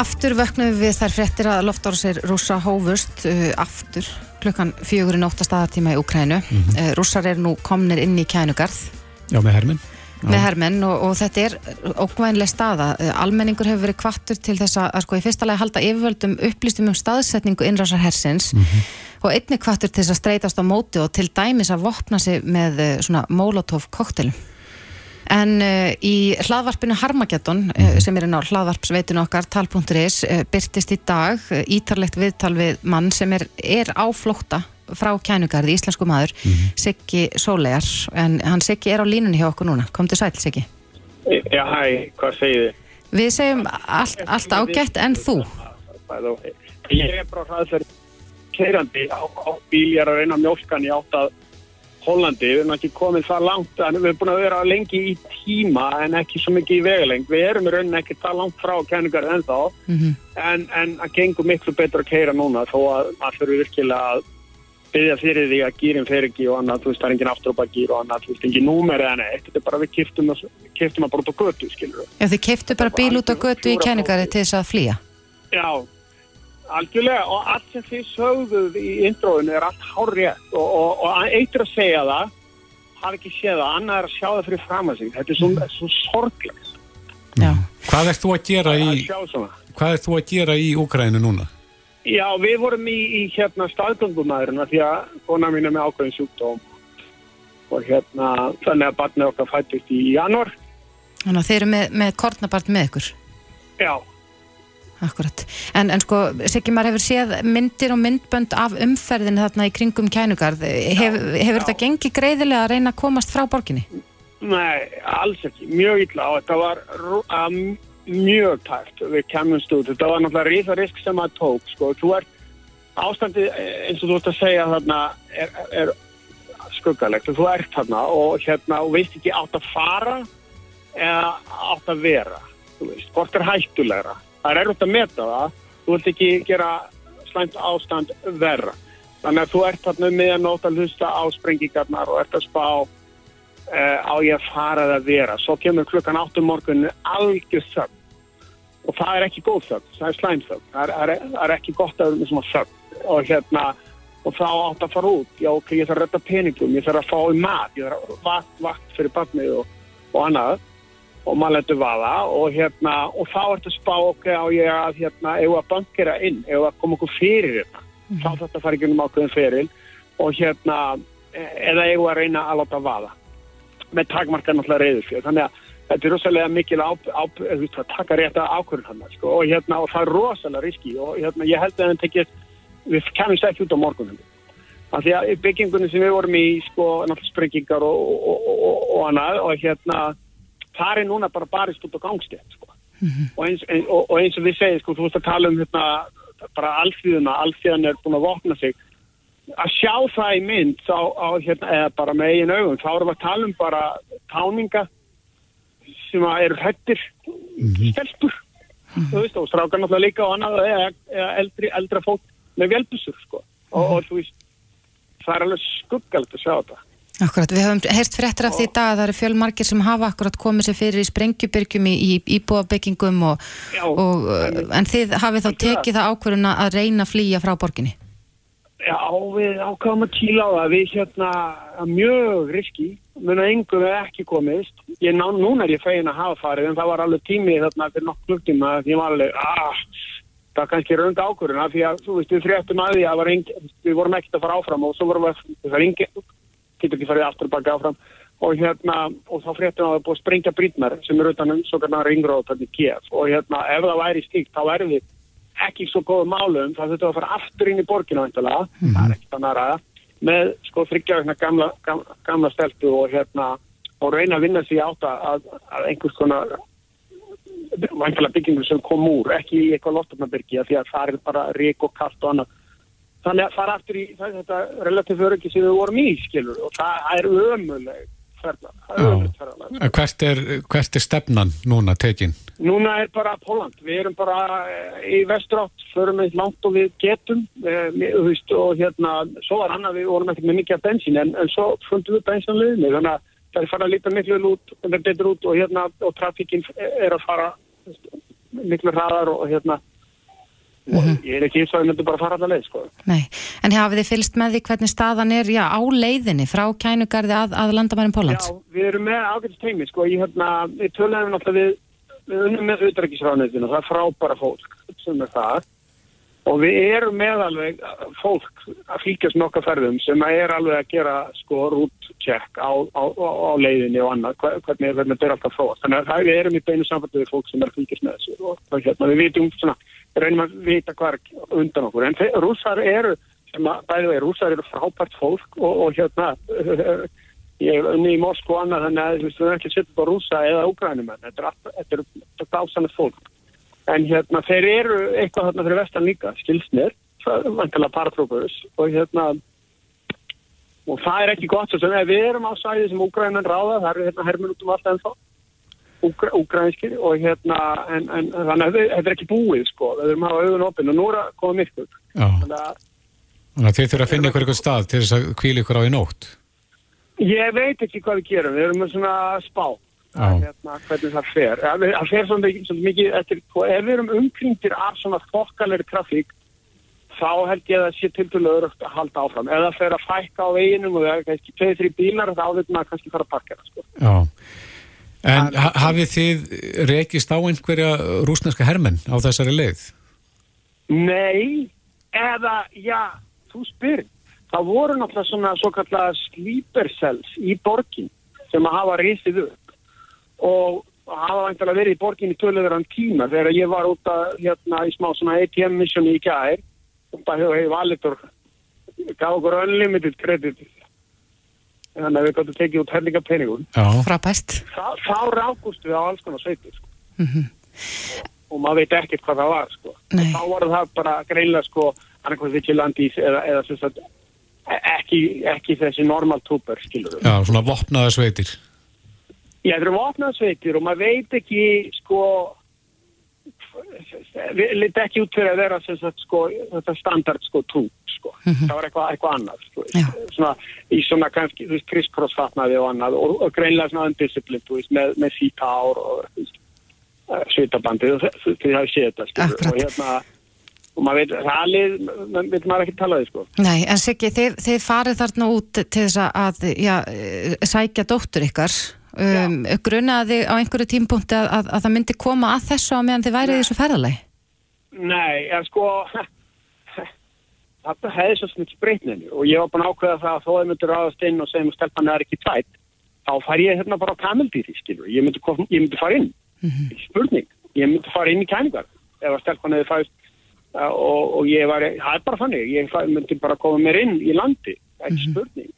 aftur vöknum við þær fréttir að loftárásir rússa hófust uh, aftur klukkan fjögur í nótta staðartíma í Ukrænu. uh, rússar eru nú komnir inn í kænugarð já með herminn. Með hermenn og, og þetta er ókvæðinlega staða. Almenningur hefur verið kvattur til þess að, sko í fyrsta lagi halda yfirvöldum upplýstum um staðsetningu innrásar hersins og einni kvattur til þess að streytast á móti og til dæmis að vopna sig með uh, svona molotov koktelum. En uh, í hlaðvarpinu Harmageddon, uh, sem er inn á hlaðvarpsveitinu okkar, tal.is, uh, byrtist í dag uh, ítarlegt viðtal við mann sem er, er á flótta frá kænugarði, íslensku maður, Siggi Sólegar, en hann Siggi er á línunni hjá okkur núna. Komdu sæl, Siggi. Já, hæ, hvað segir þið? Við segjum allt, allt ágætt en þú. Ég er bara hraðferð keirandi á, á bíl, ég er að reyna mjólkan í átt að Hollandi, við erum ekki komið það langt, en við erum búin að vera lengi í tíma en ekki svo mikið í vegaleng. Við erum í rauninni ekki það langt frá kenningar ennþá, en, en að gengur miklu betur að keira núna þó að maður þurfi virkilega að byggja fyrir því að gýrin fer ekki og annað, þú veist, það er engin afturópagýr og annað, þú veist, engin númer eða neitt, þetta er bara við kiftum að, kiftum að bara út á götu, skilur Já, þið keiftu bara bíl út á götu í kæningari til þess að flýja. Já, algjörlega. Og allt sem þið sögðuð í intróinu er allt hár rétt og, og, og eitt er að segja það hafa ekki séð það, annað er að sjá það fyrir fram að sig. Þetta er svo, svo sorglegt. Hvað ert þú að gera í, að sjá svona. hvað ert þú að gera í Úkrænu núna? Já, við vorum í, í hérna staðgöngumæðurinn því að kona mín er með ákveðin sjúkdóm og hérna þannig að barnið okkar fættist í janúar Þannig að þið eru með, með kornabart með ykkur. Já, Akkurat. En, en sko, Siggi, maður hefur séð myndir og myndbönd af umferðinu þarna í kringum kænugarð. Hef, hefur þetta gengið greiðilega að reyna að komast frá borginni? Nei, alls ekki, mjög illa og þetta var um, mjög tæft við kemumst út, þetta var náttúrulega rísa risk sem að tók, sko, þú ert ástandið eins og þú ert að segja þarna er, er skuggalegt. Og þú ert þarna og hérna og veist ekki átt að fara eða átt að vera þú veist, hvort er hættulegra? Það er erfitt að meta það. Þú vilt ekki gera slæmt ástand verra. Þannig að þú ert þarna um miðanótt að hlusta á sprengingarnar og ert að spá uh, á ég að fara eða vera. Svo kemur klukkan 8 morgun algjör þögn og það er ekki góð þögn, það er slæm þögn. Það er, það er, er ekki gott að vera með þögn. Og hérna og þá átt að fara út, já ok, ég þarf að redda peningum ég þarf að fá í mat, ég þarf að vakt, vakt fyrir barnið og, og annað. Og maður letur vaða og hérna og þá ertu að spá ok á ég að hérna, ef að bankera inn, ef að koma okkur fyrir hérna, þá þetta fara ekki um ákveðin fyrir og hérna e- eða ef að reyna að láta vaða. Með takmarka náttúrulega reyður fyrir þannig að þetta er rosalega mikil veist, að taka rétt að ákvörðun hann sko, og hérna og það er rosalega riski og hérna ég held að það tekið við kemumst ekki út á morgunum af því að í byggingunni sem við vorum í sko sprengingar og, og, og, og, og annað og hérna það er núna bara barist út á gangstétt sko. og, eins, ein, og, og eins og við segjum sko, þú veist að tala um hérna bara alþýðuna, alþýðan er búin að vopna sig. Að sjá það í mynd þá, á, hérna, eða bara með eigin augum þá erum við að tala um bara táninga sem eru hættir stelpur þú veist og strákar náttúrulega líka og annað eða, eða eldri, eldra fólk með velbusur sko. Og, og þú veist það er alveg skuggalt að sjá þetta. Akkurat, við höfum heyrt fréttir af því í dag að það eru fjölmargir sem hafa akkurat komið sér fyrir í sprengjubyrgjum í, í íbúabyggingum og, Já, og uh, en þið hafið þá tekið það ákvöruna að reyna að flýja frá borginni? Já, við ákvæmum að tíla á það. Við hérna mjög riski mun að yngum er ekki komist. Ég ná, núna er ég fegin að hafa farið en það var alveg tími þarna fyrir nokk klukktíma því ég var alveg, ah það er kannski raunga ákvöruna því að þú veist við fréttum að því að við vorum ekkert að fara áfram og svo vorum við, það er engin getur ekki farið aftur baka áfram. Og hérna, og þá fréttum að það er búið að sprengja brýtnar sem er utan um svo kannar ringróð þannig Kiev. Og hérna, ef það væri stíkt þá erum við ekki svo góðu málum það þurftum að fara aftur inn í borginu væntanlega, það er ekkert annað ræða með sko þryggjaðurna gamla, gamla, gamla stelpu og hérna og reyna að vinna sig átt að, að einhvers konar væntanlega byggingum sem kom úr, ekki í eitthvað loftarnabyrgi því að það er bara rík og kallt og annað. Þannig að fara aftur í það, þetta relatíf öryggi sem við vorum í skilur og það er ömuleg er En Hvert er, hvert er stefnan núna tekin? Núna er bara Póland, við erum bara eh, í vestrátt, förum við langt og við getum, eh, og hérna, svo var annað, við vorum ekkert með mikið af bensín, en, en svo fundum við bensinliðinni, þannig að það er fara að líta miklu út, út og hérna, og trafíkinn er að fara miklu hraðar og hérna, og ég er ekki eins og að myndi bara fara allar leið, sko. Nei, en hafið þið fylgst með því hvernig staðan er já, á leiðinni frá kænugarði að, að landamærin Pólans? Já, við erum með ágætist teimi, sko, ég hérna, við töluðum náttúrulega við, við unnum með auðrækisráðnættinu, það er frábæra fólk sem er það og við erum með alveg fólk að fylgjast nokkað ferðum sem er alveg að gera sko rútcheck á, á, á, á leiðinni og annað, hver- hvernig, hvernig þetta er alltaf fróð. Þannig að það, við erum í beinu sambandi við fólk sem er að fylgjast með þessu og hérna, við vitum svona, reynum að vita hvað er undan okkur. En rússar eru, sem að bæði vegi, rússar eru frábært fólk og, og hérna, ég er unni í Moskva og annað þannig að við erum ekki að setja upp á rússa eða úgrænumenn, þetta er, allt- þetta er, þetta er dásanlega fólk. En hérna, þeir eru eitthvað þarna fyrir vestan líka, skilsnir, er vantilega paratrópus og hérna, og það er ekki gott sem ef við erum á sæði sem úgrænumenn ráða, það eru hérna herminn út um allt ennþá, úgrænskir og hérna, en, en þannig að þetta er ekki búið sko, við erum að hafa augun opinn og nú er að koma myrkur. Þannig að Þannig að þið þurfa að finna ykkur eitthvað stað til þess að kvíla ykkur á í nótt. Ég veit ekki hvað við gerum, við erum með svona spá, Já. hérna, hvernig það fer. Það fer svona svona mikið eftir, og ef við erum umkringtir af svona þokkalegri trafík, þá held ég að það sé tildulega örugt að halda áfram. Það fer að fækka á veginum og það er kannski tveið, þrý bílar, þá vil maður kannski fara að parkera, sko. En ha hafið þið rekist á einhverja rúsneska hermenn á þessari leið? Nei, eða, já, þú spyr. Það voru náttúrulega svona svo kallar sleeper cells í borgin sem að hafa reysið upp og hafa vantilega verið í borgin í töluverðan tíma þegar ég var út að hérna í smá svona ATM missioni í gær og bara hefur valitur gaf okkur unlimited credit þannig að við gáttum tekið út herlinga peningum Já. Frábært. þá, rákust við á alls konar sveitir sko. og maður veit ekkert hvað það var sko. Og þá voru það bara greinlega sko, annarkvæð vigilandís eða, eða sagt, e- ekki, ekki þessi normal við. Já, svona vopnaða sveitir. Já, þetta eru vopnað sveitir og maður veit ekki sko liti ekki út fyrir að vera sagt sko þetta standard sko trúp sko. Það var eitthvað, eitthvað annað sko, svona, í svona kannski, þú veist, crisscross fatnaði og annað og, og greinlega svona undisciplin, með, með eh, svitabandið og þú veist, þið hafið séð þetta við. og hérna og maður veit, maður veit maður ekki tala því sko. Nei, en Siggi, þið, þið farið þarna út til þess að já, eh, sækja dóttur ykkar um, grunaði á einhverju tímpunkti að, að, að það myndi koma að þessu á meðan þið værið þessu ferðalagi? Nei, en sko þetta hefði svo sem ekki breytninu og ég var búin að ákveða það að þó að myndir ráðast inn og segja mér stelpan er ekki tvætt þá fær ég hérna bara á kameldýri skilur. Ég myndi, kom, ég myndi fara inn. Ekki spurning, ég myndi fara inn í kæningar ef að stelpan hefði fæst uh, og, og ég var, það er bara þannig. Ég myndi bara koma mér inn í landi. Ekki spurning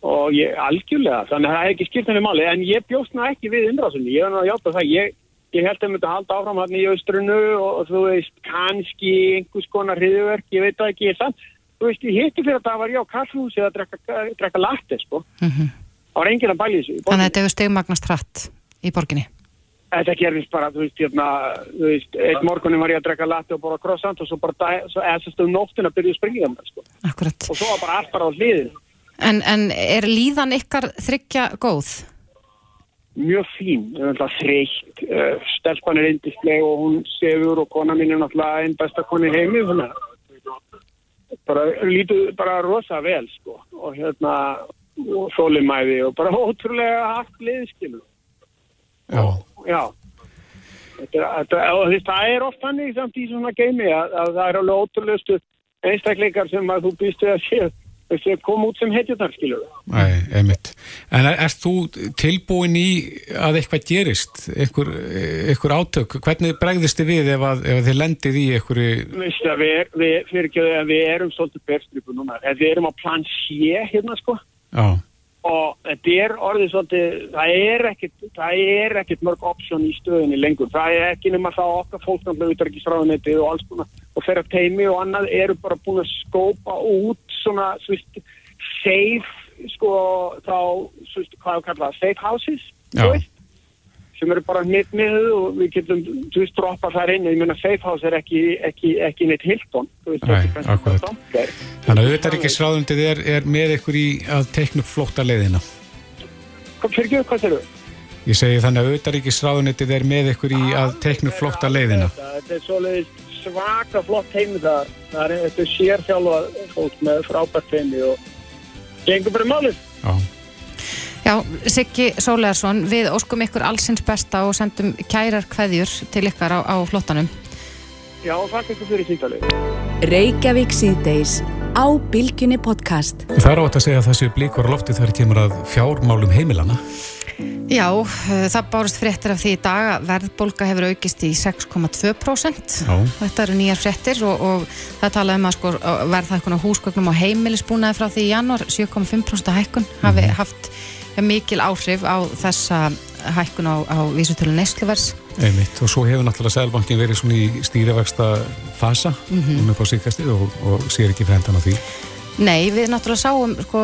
og ég algjörlega, þannig að það er ekki skipt henni máli en ég bjóst ná ekki við innrásunni ég var nú að hjáta það, ég, ég held að ég myndi halda áfram hann í austrunu og, og þú veist kannski einhvers konar hriðverk, ég veit það ekki, sann þú veist, ég hitti fyrir að það var ég á kallhúsi að drekka, drekka latte, sko það var enginn að bæli þessu Þannig að þetta hefur stegmagnast hratt í borginni. Þetta gerðist bara, þú veist, hérna, þú veist, eitt morgunin var ég að drekka latte og bara croissant og svo bara, svo eða svo um nóttina byrjuði að springa það, sko. Akkurat. Og svo var bara allt bara á hliðin. En, en er líðan ykkar þryggja góð? Mjög fín, það er þreytt, uh, stelpan er indisleg og hún sefur og kona mín er náttúrulega einn besta koni í heimi, þannig að bara lítu bara rosa vel, sko, og hérna, og þólimæði og bara ótrúlega haft liðskilu. Já. Já. Þetta, þetta, það er oft þannig samt í svona geimi að, að það er alveg ótrúlegustu einstakleikar sem að þú býst við að sé þessi koma út sem hetjunar, skilur. Nei, einmitt. En er, erst þú tilbúin í að eitthvað gerist, einhver, einhver átök? Hvernig bregðist þið við ef, að, ef þið lendið í einhverju... Veistu að við, við, fyrir ekki að við erum svolítið berstripu núna, en við erum á plan C hérna sko Já, og þetta er orðið svolítið, það er ekkit, það er ekkit mörg option í stöðinni lengur, það er ekki nema það okkar fólk náttúrulega út ekki stráðunetið og alls konar og þeirra teimi og annað eru bara búin að skópa út svona, svo veist, safe, sko, þá, svo veist, hvað er kallað, safe houses, Já. þú veist, sem eru bara hnitt með og við getum, þú veist, droppa þar inn, ég meina safe house er ekki, ekki, ekki neitt. Stamper. þannig að auðvitað ekki sráðundið er, er með ykkur í að teikna upp flótta leiðina. Hvað, fyrir ekki, hvað þau? Ég segi þannig að auðvitað ekki sráðundið er með ykkur í að teikna upp flótta leiðina. Þetta, er svoleiðis svaka flott heimi það. það er, þetta er sérþjálfa fólk með frábært heimi og gengur bara málið. Já. Já, Siggi Sólegarsson, við óskum ykkur allsins besta og sendum kærar kveðjur til ykkar á, á flottanum. Já, þakka ykkur fyrir síntalið. Reykjavík síðdeis á Bilginni podcast. Það er átt að segja að þessi blíkur á lofti þegar kemur að fjármálum heimilana. Já, eh, það bárust fréttir af því í dag að verðbólga hefur aukist í 6,2%. Já. Þetta eru nýjar fréttir og, og það tala um að sko, verðhækkun á húsgögnum og heimilisbúnaði frá því í janúar 7,5% hækkun hafi haft ja, mikil áhrif á þessa hækkun á, á vísutölu neysluvers. Einmitt. Og svo hefur náttúrulega Sælbankin verið svona í stýrivexta fasa Mhm. um upp á síkastið og, og sér ekki frendan á því. Nei, við náttúrulega sáum sko,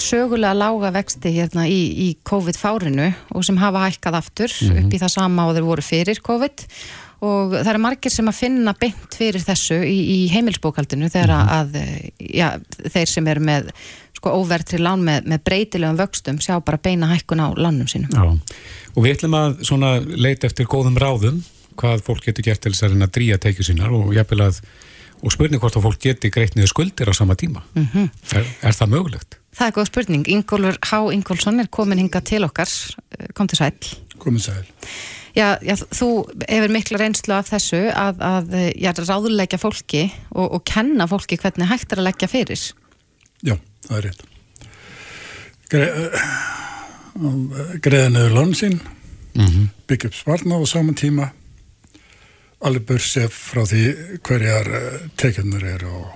sögulega lága vexti hérna í, í COVID-fárinu og sem hafa hækkað aftur Mhm. upp í það sama og þeir voru fyrir COVID og það eru margir sem að finna beint fyrir þessu í, í heimilsbókaldinu þegar Mhm. að ja, þeir sem eru með sko, óvertri lán með, með breytilegum vöxtum sjá bara beina hækkun á lánum sínum. Já, og við ætlum að svona leita eftir góðum ráðum hvað fólk getur gert til þess að reyna að dríja teikju sínar og jafnvel að og spurning hvort að fólk geti greitt niður skuldir á sama tíma. Mm Er, er það mögulegt? Það er góð spurning. Ingólfur H. Ingólfsson er komin hinga til okkar. Kom til sæl. Komið sæl. Já, já, þú hefur mikla reynslu af þessu að, að já, ráðuleggja fólki og, og kenna fólki hvernig hægt er að leggja fyrir. Já, það er rétt. Gre greiða niður lónsinn, mm -hmm. byggja upp sparna á saman tíma, alveg börsef frá því hverjar uh, tekjurnar eru og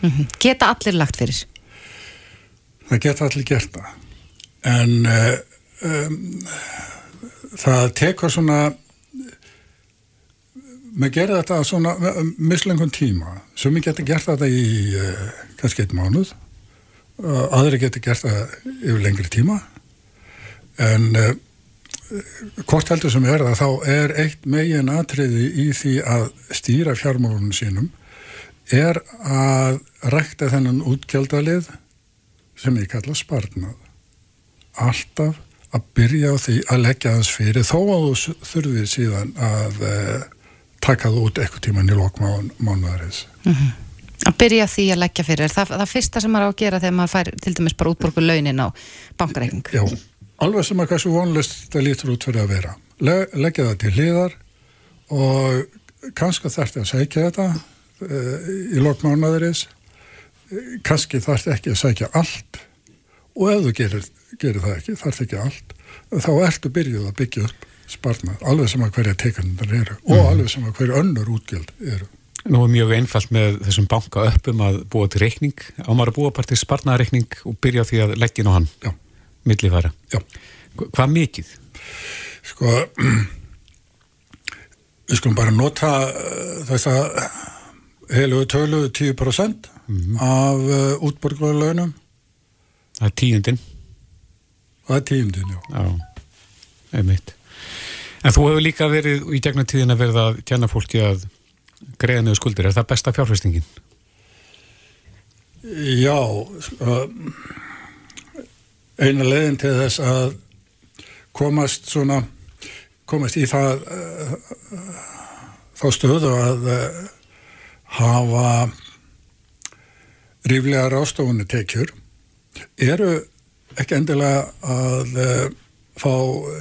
Mm Geta allir lagt fyrir? það geta allir gert það. En um, það tekur svona, maður gerir þetta svona mislengum tíma, sem við getum gert þetta í kannski eitt mánuð, aðri getur gert það yfir lengri tíma, en hvort heldur sem er það, þá er eitt megin atriði í því að stýra fjármálunum sínum, er að rækta þennan útgjaldalið sem ég kalla sparnað. Alltaf að byrja á því að leggja þess fyrir þó að þú þurfið síðan að uh, taka þú út eitthvað tíman í lokmánuðarins. Mm -hmm. Að byrja því að leggja fyrir. Það, það fyrsta sem maður á að gera þegar maður fær til dæmis bara útborgu launin á bankareikning? Já, alveg sem að svo vonlist það lítur út fyrir að vera. Le leggja það til hliðar og kannski þarfti að sækja þetta uh, í lokmánuðarins kannski þarfti ekki að sækja allt og ef þú gerir, gerir það ekki, þarfti ekki allt þá ertu byrjuð að byggja upp sparnað, alveg sem að hverja teikundar eru og Mhm. alveg sem að hverju önnur útgjöld eru. Nú er mjög einfalt með þessum banka uppum að búa til reikning, á maður að búa bara til sparnareikning og byrja því að leggja inn á hann Já. Millifæra. Já. Hvað mikið? Sko við skulum bara nota uh, þess að heilugu tölu 10% af uh, útborgarlaunum Það er tíundin. það er tíundin, já. Já, einmitt. En þú hefur líka verið í gegnum tíðin að verða að tjana fólki að greiða niður skuldir. Er það besta fjárfestingin? Já, sko, eina leiðin til þess að komast svona, komast í það, þá stöðu að uh, hafa ríflega rástofunni tekjur, eru ekki endilega að uh, fá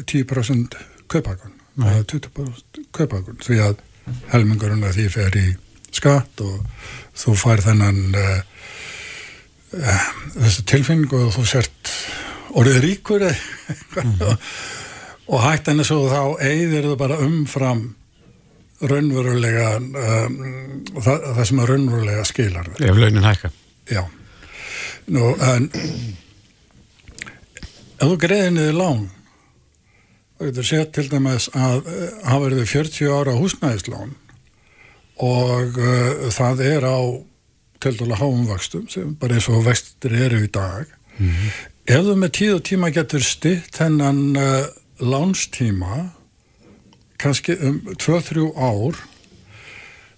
10% kaupakun, eða 20% kaupakun, því að helmingurinn að því fer í skatt og þú fær þennan uh, uh, þessu tilfinningu og þú sért orðið ríkur mm og hægt henni svo þá eigðir þú bara umfram raunverulega um, það, það sem er raunverulega skilar. Ef launin hækka. Já. Nú, en ef þú greiðir niður lán þá getur séð til dæmis að uh, hafa verið 40 ára húsnæðislán og uh, það er á til dæla háumvakstum sem bara eins og vextir eru í dag ef þú með tíð og tíma getur stytt hennan uh, lánstíma kannski um 2-3 ár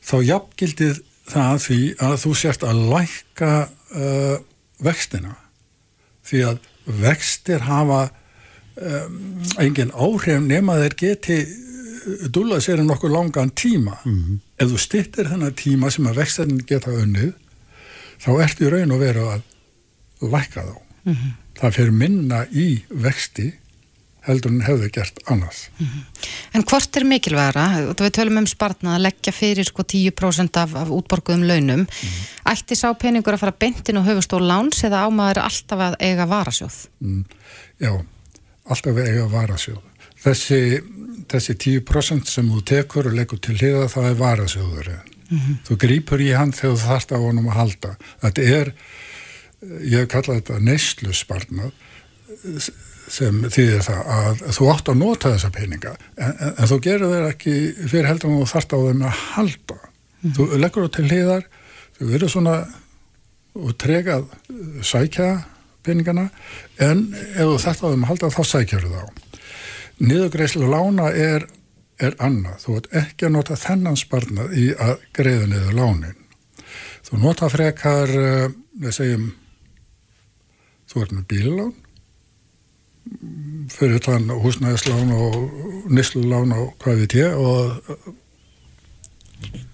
þá jafngildið það því að þú sért að lækka uh, vextina. Því að vextir hafa um, engin áhrif nema þeir geti dúla sér en nokkuð langan tíma. Ef þú stittir þennan tíma sem að vextirinn geta unnið þá ertu í raun og veru að lækka þá. Mhm. Það fyrir minna í vexti heldur en hefðu gert annars. En hvort er mikilvægara, og við tölum um spartnað að leggja fyrir sko 10% af, af útborguðum launum, ætti sá peningur að fara beintin og höfustól láns eða ámaður alltaf að eiga varasjóð? mm, Já, alltaf við eiga varasjóð. Þessi, þessi 10% sem þú tekur og leggur til hliða það er varasjóður Mhm. þú grýpur í hann þegar þú þarft á honum að halda. Þetta er, ég hef kallað þetta neyslu spartnað sem þýðir það að þú átt að nota þessa peninga en, en, en þú gerur þeir ekki fyrir heldur þú þarft á þeim að halda. Þú leggur það til hliðar þú verður svona og tregað sækja peningana en ef þú þetta á þeim að halda þá sækjar þá. Niðurgreislu lána er, er annað. Þú ert ekki að nota þennan sparnað í að greiða niður lánin. Þú nota frekar uh, við segjum þú ert með bílulán fyrir þann húsnæðislán og nislulán og hvað veit ég og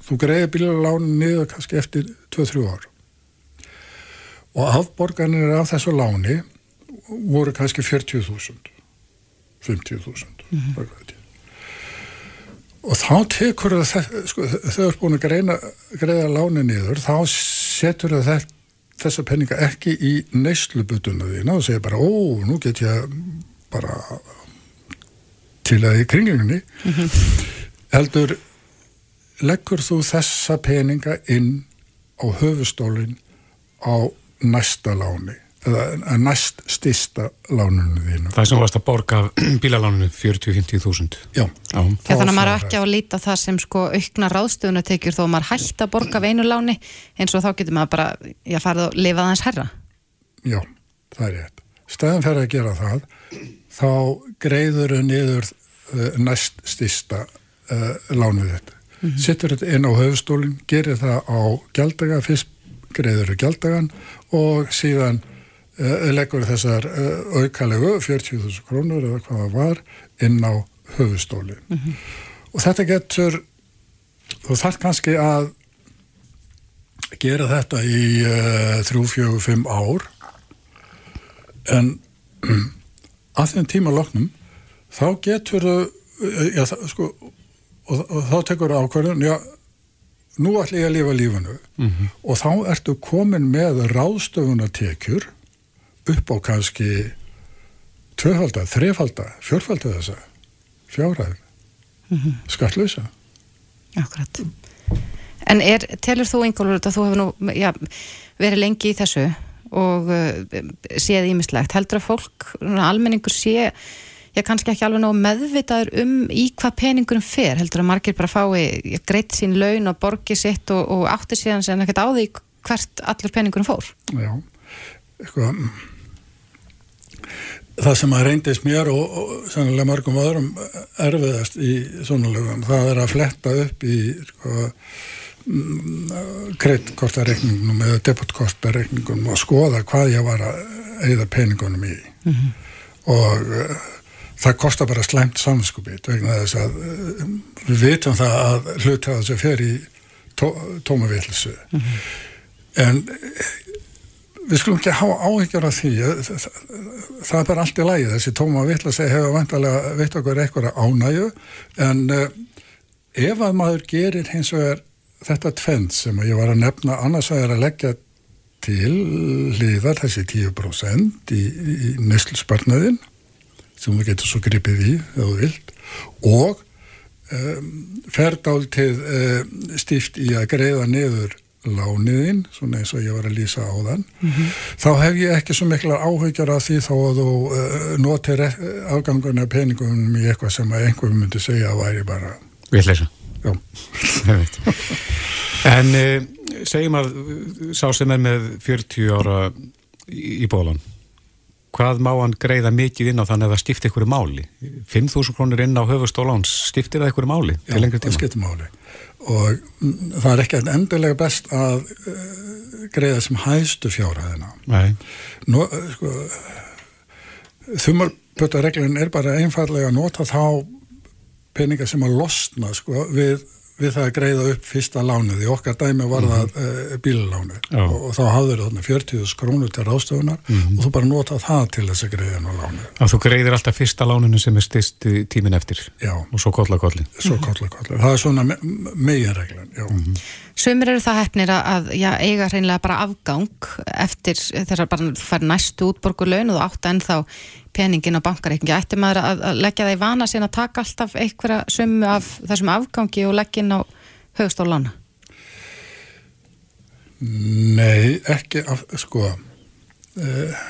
þú greiði bílulánin niður kannski eftir 2-3 ár. Og afborganir af þessu láni voru kannski 40.000 50.000 mm -hmm. og þá tekur það sko, þau eru búin að greina, greiða láni niður þá setur það þessa penninga ekki í neyslubutuna þína og segir bara ó, nú get ég bara til að í kringlingunni mm -hmm. heldur leggur þú þessa peninga inn á höfustólinn á næsta láni eða næst stista lánunum þínu. Það sem varst að borga bílalánunum 40-50.000. Já. Já. Þannig að maður er ekki á að líta það sem sko aukna ráðstöðuna tekjur þó að maður hægt að borga veinu láni eins og þá getur maður bara, já, farið að lifa aðeins herra. Já, það er rétt. Stæðan fer að gera það, þá greiður þau niður uh, næst stista uh, lánuð þetta. Mm -hmm. Sittur þetta inn á höfustólinn, gerir það á gældaga, fyrst greiður þau gældagan og síðan leggur þessar uh, aukalegu 40.000 krónur eða hvað það var inn á höfustólinn. Mm -hmm. Og þetta getur, þú þarf kannski að gera þetta í uh, 3-4-5 ár en að þeim tíma loknum þá getur já, það, sko, og, og þá tekur ákvarðun já, nú ætlum ég að lifa lífanu mm -hmm. og þá ertu komin með ráðstöfunartekjur upp á kannski tvöfalda, þrefalda, fjórfalda þessa fjárhæð mm -hmm. skattlösa Akkurat. En er, telur þú einhverjum að þú hefur nú já, verið lengi í þessu og uh, séð ímislegt heldur að fólk, almenningur sé ég kannski ekki alveg nóg meðvitaður um í hvað peningurum fer? Heldur að margir bara fái greitt sín laun og borgi sitt og, og áttir síðan sem ekkert á því hvert allur peningurum fór? Já, eitthvað það sem að reyndist mér og, og sannlega margum öðrum erfiðast í svona lögum, það er að fletta upp í sko kreitkortareikningum eða debutkortareikningum og skoða hvað ég var að eigða peningunum í mm -hmm. og uh, það kostar bara slæmt samskupið vegna þess að uh, við vitum það að hluti að þessu fer í tó, tómavilsu mm -hmm. en við skulum ekki hafa áhyggjur af því það, það er bara allt í lægi þessi tómavilsu hefur vantarlega veit okkur eitthvað ánægu en uh, ef að maður gerir hins vegar þetta tvend sem ég var að nefna annars að er að leggja til hliðar þessi 10% í, í nöslusbarnaðin sem við getum svo gripið í þú vilt og um, ferdál til um, stíft í að greiða niður lániðin, svona eins og ég var að lýsa á þann, mm -hmm. þá hef ég ekki svo miklar áhugjar af því þá að þú uh, notir afgangunni af peningunum í eitthvað sem að einhverjum myndi segja að væri bara Við hleysa Já En uh, segjum að sá sem er með 40 ára í, í bólan hvað má hann greiða mikið inn á þannig að það skipti ykkur máli? 5.000 krónur inn á höfustóláns skiptir það ykkur máli Já, það skiptir máli og það er ekki endilega best að uh, greiða sem hæstu fjárhæðina. Nú, uh, sko þumarpötareglun er bara einfallega að nota þá peninga sem að losna sko, við, við það að greiða upp fyrsta lánuð í okkar dæmi var það mm -hmm. uh, bílalánu og, og þá hafður þarna 40.000 krónur til ráðstöfunar mm -hmm. og þú bara nota það til þess að greiða nú lánu að Þú greiðir alltaf fyrsta lánunu sem er styrst tímin eftir. Já. og svo kolla kollin Svo mm -hmm. kolla kollin, það er svona me meginreglan Sumir eru það hefnir að já, eiga hreinlega bara afgang eftir þess að bara fær næstu útborguleun og átt en þá peningin á bankareikningi, ætti maður að, að leggja það í vana sín að taka alltaf einhverja sumu af þessum afgangi og leggja inn á högstólána? Nei, ekki af, sko uh,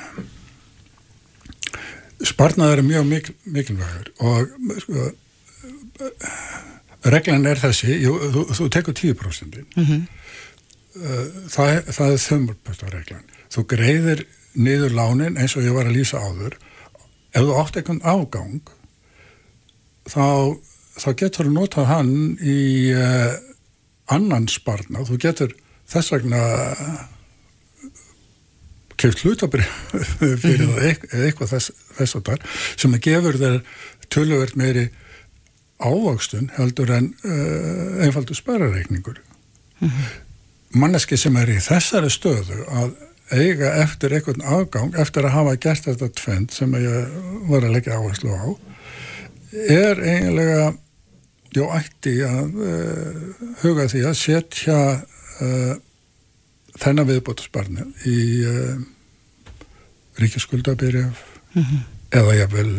sparnaður er mjög mikil, mikilvægur og sko reglan er þessi, jú, þú, þú tekur 10% mm -hmm. það, það er þumulpöstareglan. Þú greiðir niður lánin eins og ég var að lýsa áður. Ef þú átt einhvern afgang, þá, þá getur þú notað hann í uh, annan sparna. Þú getur þess vegna keift hlutabrið fyrir mm -hmm. það eitthvað þess, þess að þar sem að gefur þeir töluvert meiri ávakstun heldur en uh, einfaldur sparareikningur mm -hmm. manneski sem er í þessari stöðu að eiga eftir einhvern afgang eftir að hafa gert þetta tvend sem ég var að leggja áherslu á er eiginlega já ætti að uh, huga því að setja uh, þennan viðbótasbarni í uh, ríkiskuldabyrjaf mm -hmm. eða ég vil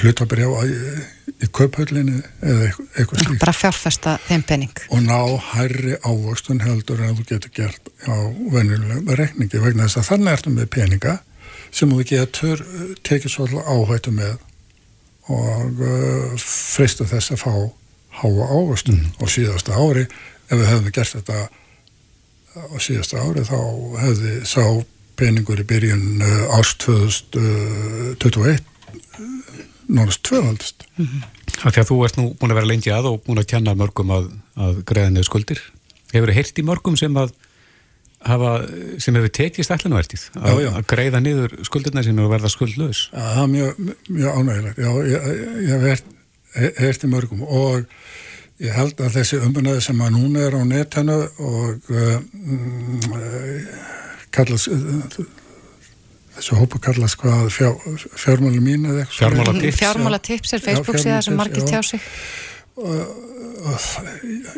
hlutabrjá í, í kauphöllinni eða eitthvað slíkt. Bara fjárfesta þeim penning. Og ná hærri ávöxtun heldur en þú getur gert á venjulegum reikningi vegna þess að þannig ertum við peninga sem þú getur tekið svolítið áhættu með og uh, fristu þess að fá háa ávöxtun mm. og síðasta ári ef við hefðum gert þetta á síðasta ári þá hefði sá peningur í byrjun uh, ást 2021 nánast tvöfaldist. Mm -hmm. Því að þú ert nú búin að vera lengi að og búin að tjanna mörgum að, að greiða niður skuldir. Hefur þið heilt í mörgum sem að hafa, sem hefur tekist allanvertið að, að greiða niður skuldirna sem hefur verða skuldlaus? Já, það er mjög, mjög ánægilegt. Já, ég, ég hef heilt í mörgum og ég held að þessi umbunnaði sem að núna er á netinu og um, kallast þessu hópu kallast hvað fjár, fjármáli mín eða eitthvað fjármála tips, fjármála tips er Facebook síðan sem margir tjá sig.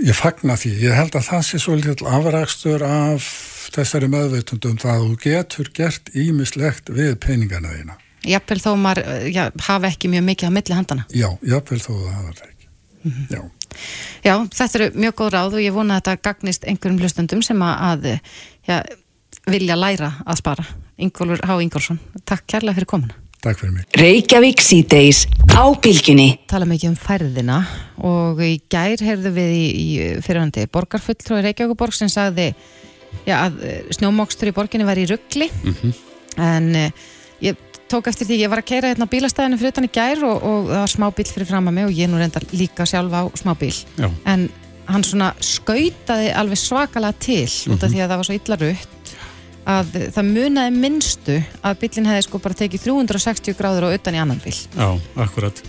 Ég fagna því. Ég held að það sé svolítið afrækstur af þessari meðveitundum það að þú getur gert ímislegt við peningana þína. Jafnvel þó maður já, hafa ekki mjög mikið á milli handana Já, jafnvel þó það hafa það ekki. Mm -hmm. Já. Já, þetta eru mjög góð ráð og ég vona að þetta gagnist einhverjum hlustundum sem að já, vilja læra að spara Ingólfur Há Ingólfsson, takk kærlega fyrir komuna Takk fyrir mig Reykjavík síðdeis á bylginni Tala mikið um færðina og í gær heyrðu við í, í fyrirhandi borgarfulltrúi Reykjavíkuborg sem sagði já, að snjómokstur í borginni var í ruggli mm -hmm. en uh, ég tók eftir því, ég var að keira hérna bílastæðinu fyrir utan í gær og, og það var smá bíl fyrir fram að mig og ég nú reyndar líka sjálf á smá bíl já. en hann svona skautaði alveg svakalega til mm -hmm. út af mhm. því að það var svo illa rutt að það munaði minnstu að bílinn hefði sko bara tekið 360 gráður og utan í annan bíl. Já, akkurat.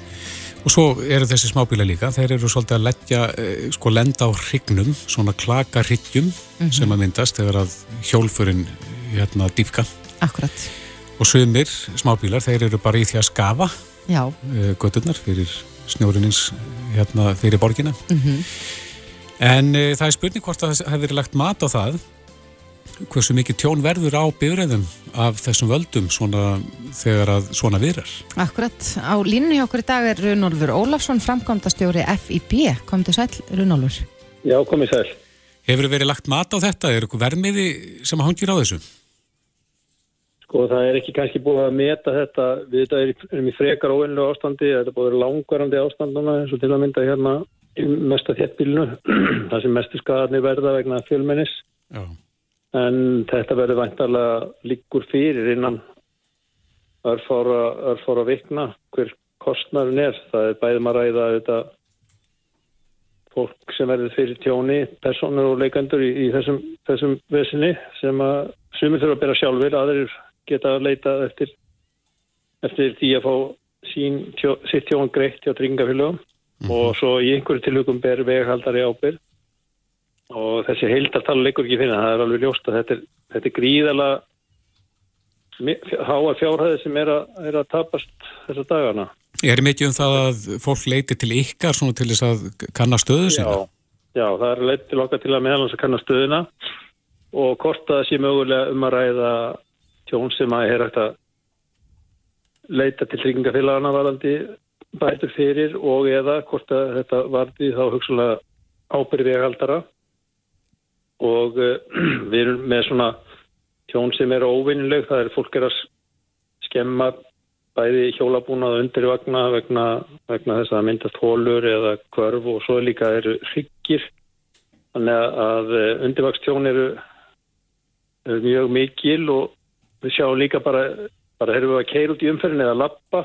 Og svo eru þessi smábíla líka, þeir eru svolítið að leggja, eh, sko lenda á hrygnum, svona klaka hryggjum mm -hmm. sem að myndast þegar að hjólfurinn hérna dýfka. Akkurat. Og sögumir smábílar, þeir eru bara í því að skafa uh, götturnar fyrir snjórinins hérna fyrir borgina. Mm -hmm. En uh, það er spurning hvort að það hefur lagt mat á það hversu mikið tjón verður á byrðum af þessum völdum svona, þegar að svona virar. Akkurat, á línu hjá okkur í dag er Runolfur Ólafsson, framkvæmdastjóri FIB. Kom til sæl, Runolfur. Já, komið sæl. Hefur verið lagt mat á þetta? Er eitthvað vermiði sem hangir á þessu? Sko, það er ekki kannski búið að meta þetta. Við þetta erum í frekar óvinnlu ástandi, þetta er búið langvarandi ástand núna, eins og til að mynda hérna mest að þéttbílnu, það sem mestu skadarnir verða vegna fjölmennis. Já en þetta verður vantarlega líkur fyrir innan örfára, örfára vikna hver kostnarinn er. Það er bæðum að ræða þetta fólk sem verður fyrir tjóni, personur og leikandur í, í þessum, þessum vesinni sem að sumir þurfa að bera sjálfur, aðrir geta að leita eftir, eftir því að fá sín tjó, sitt tjón greitt hjá tringafélögum mm -hmm. og svo í einhverju tilhugum ber veghaldari ábyrg og þessi heildartala leikur ekki finna, það er alveg ljóst að þetta er, þetta er gríðala háa fjárhæði sem er að, er að tapast þessa dagana. Er mikið um það að fólk leiti til ykkar svona til þess að kanna stöðu sína? Já, já það er leiti til okkar til að meðalans að kanna stöðuna og hvort að það sé mögulega um að ræða tjón sem að er hægt að leita til tryggingafélagana varandi bætur fyrir og eða hvort að þetta varði þá hugsalega ábyrði vegaldara og uh, við erum með svona tjón sem er óvinnileg, það er fólk er að skemma bæði hjólabúnað undir vagna vegna, vegna þess að myndast hólur eða kvörf og svo líka eru hryggir. Þannig að, að undirvakstjón eru, eru mjög mikil og við sjáum líka bara, bara erum við að keira út í umferðin eða lappa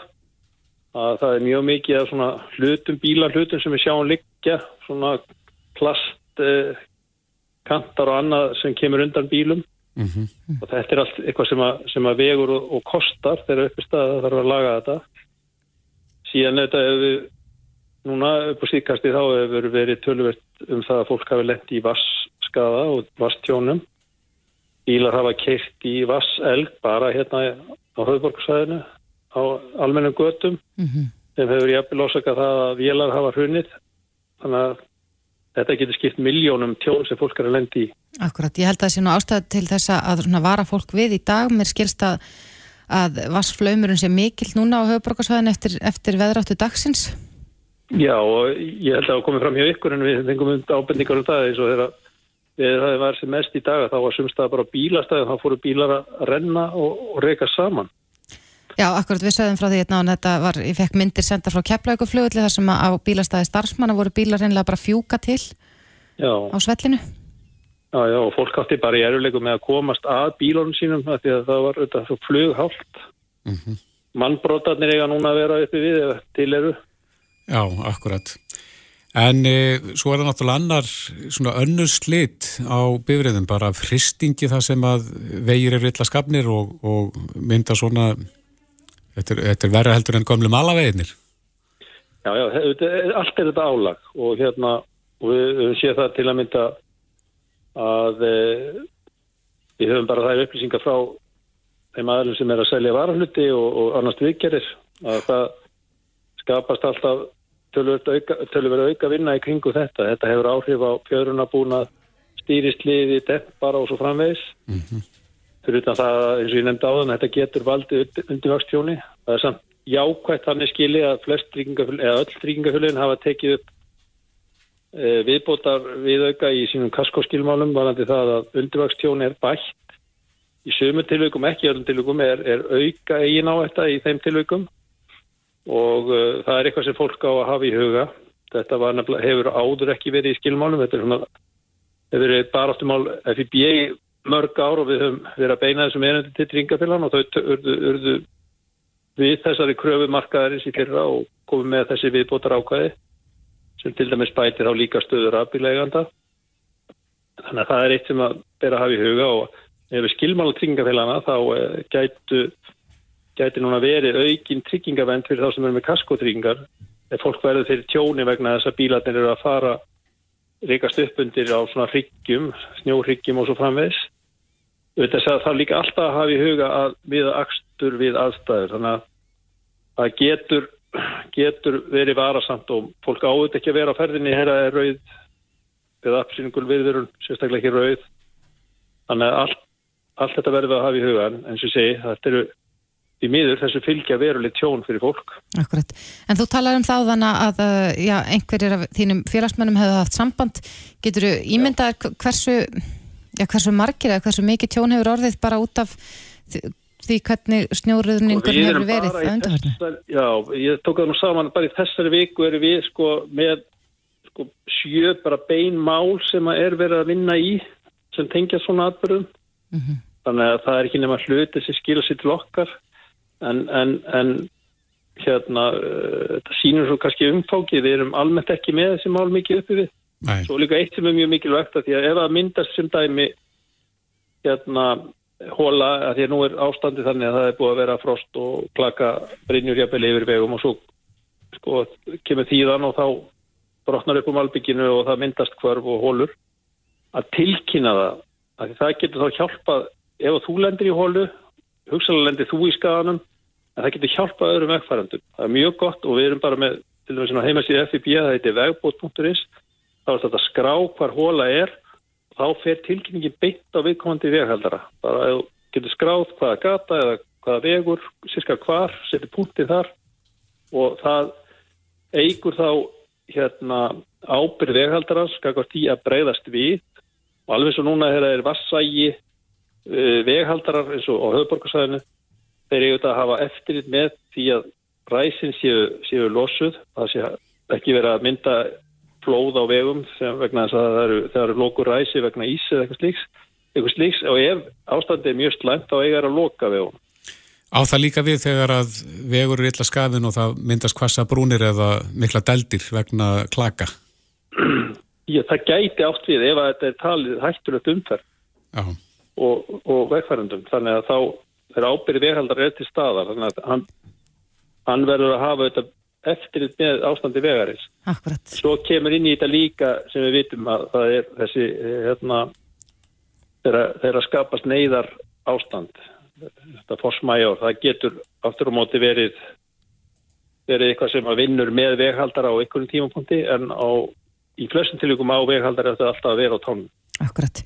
að það er mjög mikið af svona hlutum, bílarhlutum sem við sjáum liggja, svona plast, eh, kantar og annað sem kemur undan bílum. Og þetta er allt eitthvað sem að, sem að vegur og, og kostar þegar upp í stað að þarf að laga þetta. Síðan þetta hefur núna upp á síðkasti þá hefur verið tölvert um það að fólk hafi lent í vasskaða og vasstjónum bílar hafa keirt í vasselg bara hérna á höfðborgsæðinu á almennum götum. Sem hefur jafnvel ásaka það að vélar hafa hrunið. Þannig að þetta getur skipt miljónum tjón sem fólk er að lendi í Akkurat, ég held að það sé nú ástæð til þess að vara fólk við í dag. Mér skilst að, að vassflaumurinn sé mikill núna á höfuborgarsvæðin eftir, eftir veðráttu dagsins. Já og ég held að það komið fram hjá ykkur en við fengum um ábendingar um það eins og þegar það var sem mest í dag þá var sumstað bara bílastæði þá fóru bílar að renna og, og reyka saman. Já, akkurat við sögum frá því hérna og þetta var, ég fekk myndir senda frá Keflavíkuflugulli þar sem að á bílastæði starfsmanna voru bílar reynilega bara fjúka til Já. á svellinu. Já, já, og fólk átti bara í eruleiku með að komast að bílunum sínum af því að það var þetta svo flughált. Mm -hmm. Mannbrotarnir eiga núna að vera uppi við eða til eru. Já, akkurat. En e, svo er það náttúrulega annar svona önnur slitt á bifriðum, bara fristingi það sem að vegir eru illa skapnir og, og mynda svona, þetta er, þetta er verra heldur en gamlu malaveginir. Já, já, allt er þetta álag og hérna, við, við séum það til að mynda að e, við höfum bara þær upplýsingar frá þeim aðlum sem er að selja varahluti og, og annars viðgerir að það skapast alltaf tölverið auka, vinna í kringu þetta. Þetta hefur áhrif á fjörunabúna stýristliði, deppara og svo framvegis. Mm -hmm. Fyrir utan það, eins og ég nefndi áðan, þetta getur valdið undirvakstjóni. Það er samt jákvægt þannig skili að flest eða öll tryggingafjölun hafa tekið upp e, viðbótar viðauka í sínum kaskoskilmálum varandi það að undirvakstjóni er bætt. Í sömu tilveikum, ekki öllum tilveikum, er, er auka eigin á þetta í þeim tilveikum og uh, það er eitthvað sem fólk á að hafa í huga. Þetta hefur áður ekki verið í skilmálum, þetta er svona, hefur verið baráttumál FIB mörg ár og við höfum verið að beina þessum einandi til tringafélag og þau urðu, urðu við þessari kröfumarkaðarins í fyrra og komum með þessi viðbótar ákvæði sem til dæmis bætir á líka stöður afbíleganda. Þannig að það er eitt sem að bera að hafa í huga og ef við skilmála tringafélagana þá uh, gætu gæti núna verið aukinn tryggingavend fyrir þá sem eru með kaskotryggingar ef fólk verður fyrir tjóni vegna þess að bílarnir eru að fara reykast upp undir á svona hryggjum, snjóhryggjum og svo framvegs. Þess að það líka alltaf að hafa í huga að við akstur við aðstæður. Þannig að það getur, getur verið varasamt og fólk áður ekki að vera á ferðinni hér að er rauð eða apsýningul viðverun, sérstaklega ekki rauð. Þannig að allt, allt þetta verður að hafa í huga en og segi, þetta eru í miður þessu fylgja veruleg tjón fyrir fólk. Akkurat. En þú talar um þá þannig að já, einhverjir af þínum félagsmönnum hefur haft samband. Getur þú ímyndað hversu, já, hversu margir eða hversu mikið tjón hefur orðið bara út af því hvernig snjóruðningur hefur verið að undarhörnu? Já, ég tók það nú saman bara í þessari viku erum við sko með sko, sjö bara bein mál sem er verið að vinna í sem tengja svona atbyrðum. Mm -hmm. Þannig að það er ekki nema hluti sem skilur sér til okkar en, en, en hérna uh, þetta sínur svo kannski umfákið við erum almennt ekki með þessi mál mikið uppi við. Nei. svo líka eitt sem er mjög mikilvægt að því að ef það myndast sem dæmi hérna hóla að því að nú er ástandi þannig að það er búið að vera frost og plaka brinnjurjapeli yfir vegum og svo sko kemur tíðan og þá brotnar upp um albygginu og það myndast hverf og hólur að tilkynna það að það getur þá hjálpað ef þú lendir í hólu hugsalega lendir þú í skaganum en það getur hjálpað öðrum vegfærandum það er mjög gott og við erum bara með til dæmis heimasíði FIB, það heitir vegbót.is þá er þetta að skrá hvar hóla er þá fer tilkynningin beint á viðkomandi veghaldara. Bara að þú getur skráð hvaða gata eða hvaða vegur, sirka hvar setur punktið þar og það eigur þá hérna ábyrð veghaldarans skakast í að breyðast við. Og alveg svo núna er vassægi veghaldarar eins og á höfuborgarsæðinu þeir eru auðvitað að hafa eftirlit með því að ræsin séu, séu losuð það sé ekki verið að mynda flóð á vegum vegna þess að það eru, það eru lokur ræsi vegna ís eða eitthvað slíks, eitthvað slíks. Og ef ástandið er mjög slæmt þá eiga þær að loka vegum. Á það líka við þegar að vegur er illa skafin og það myndast hvassa brúnir eða mikla deldir vegna klaka? Já, það gæti átt við ef þetta er talið hættulegt umferð og, og vegfærandum þannig að þá er ábyrði veghaldar er til staðar þannig að hann, hann verður að hafa þetta eftir með ástandi vegarins. Akkurat. Svo kemur inn í þetta líka sem við vitum að það er þessi hérna þegar þegar að skapast neyðar ástand þetta forsmæjár, það getur aftur á móti verið verið eitthvað sem að vinnur með veghaldara á einhvern tímapunkti en á, í flestum tilvíkum á veghaldara þetta alltaf að vera á tónum. Akkurat.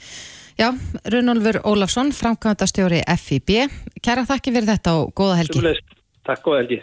Já, Runolfur Ólafsson, framkvæmdastjóri FIB. Kæra þakki fyrir þetta og góða helgi. Sumleist, takk góða helgi.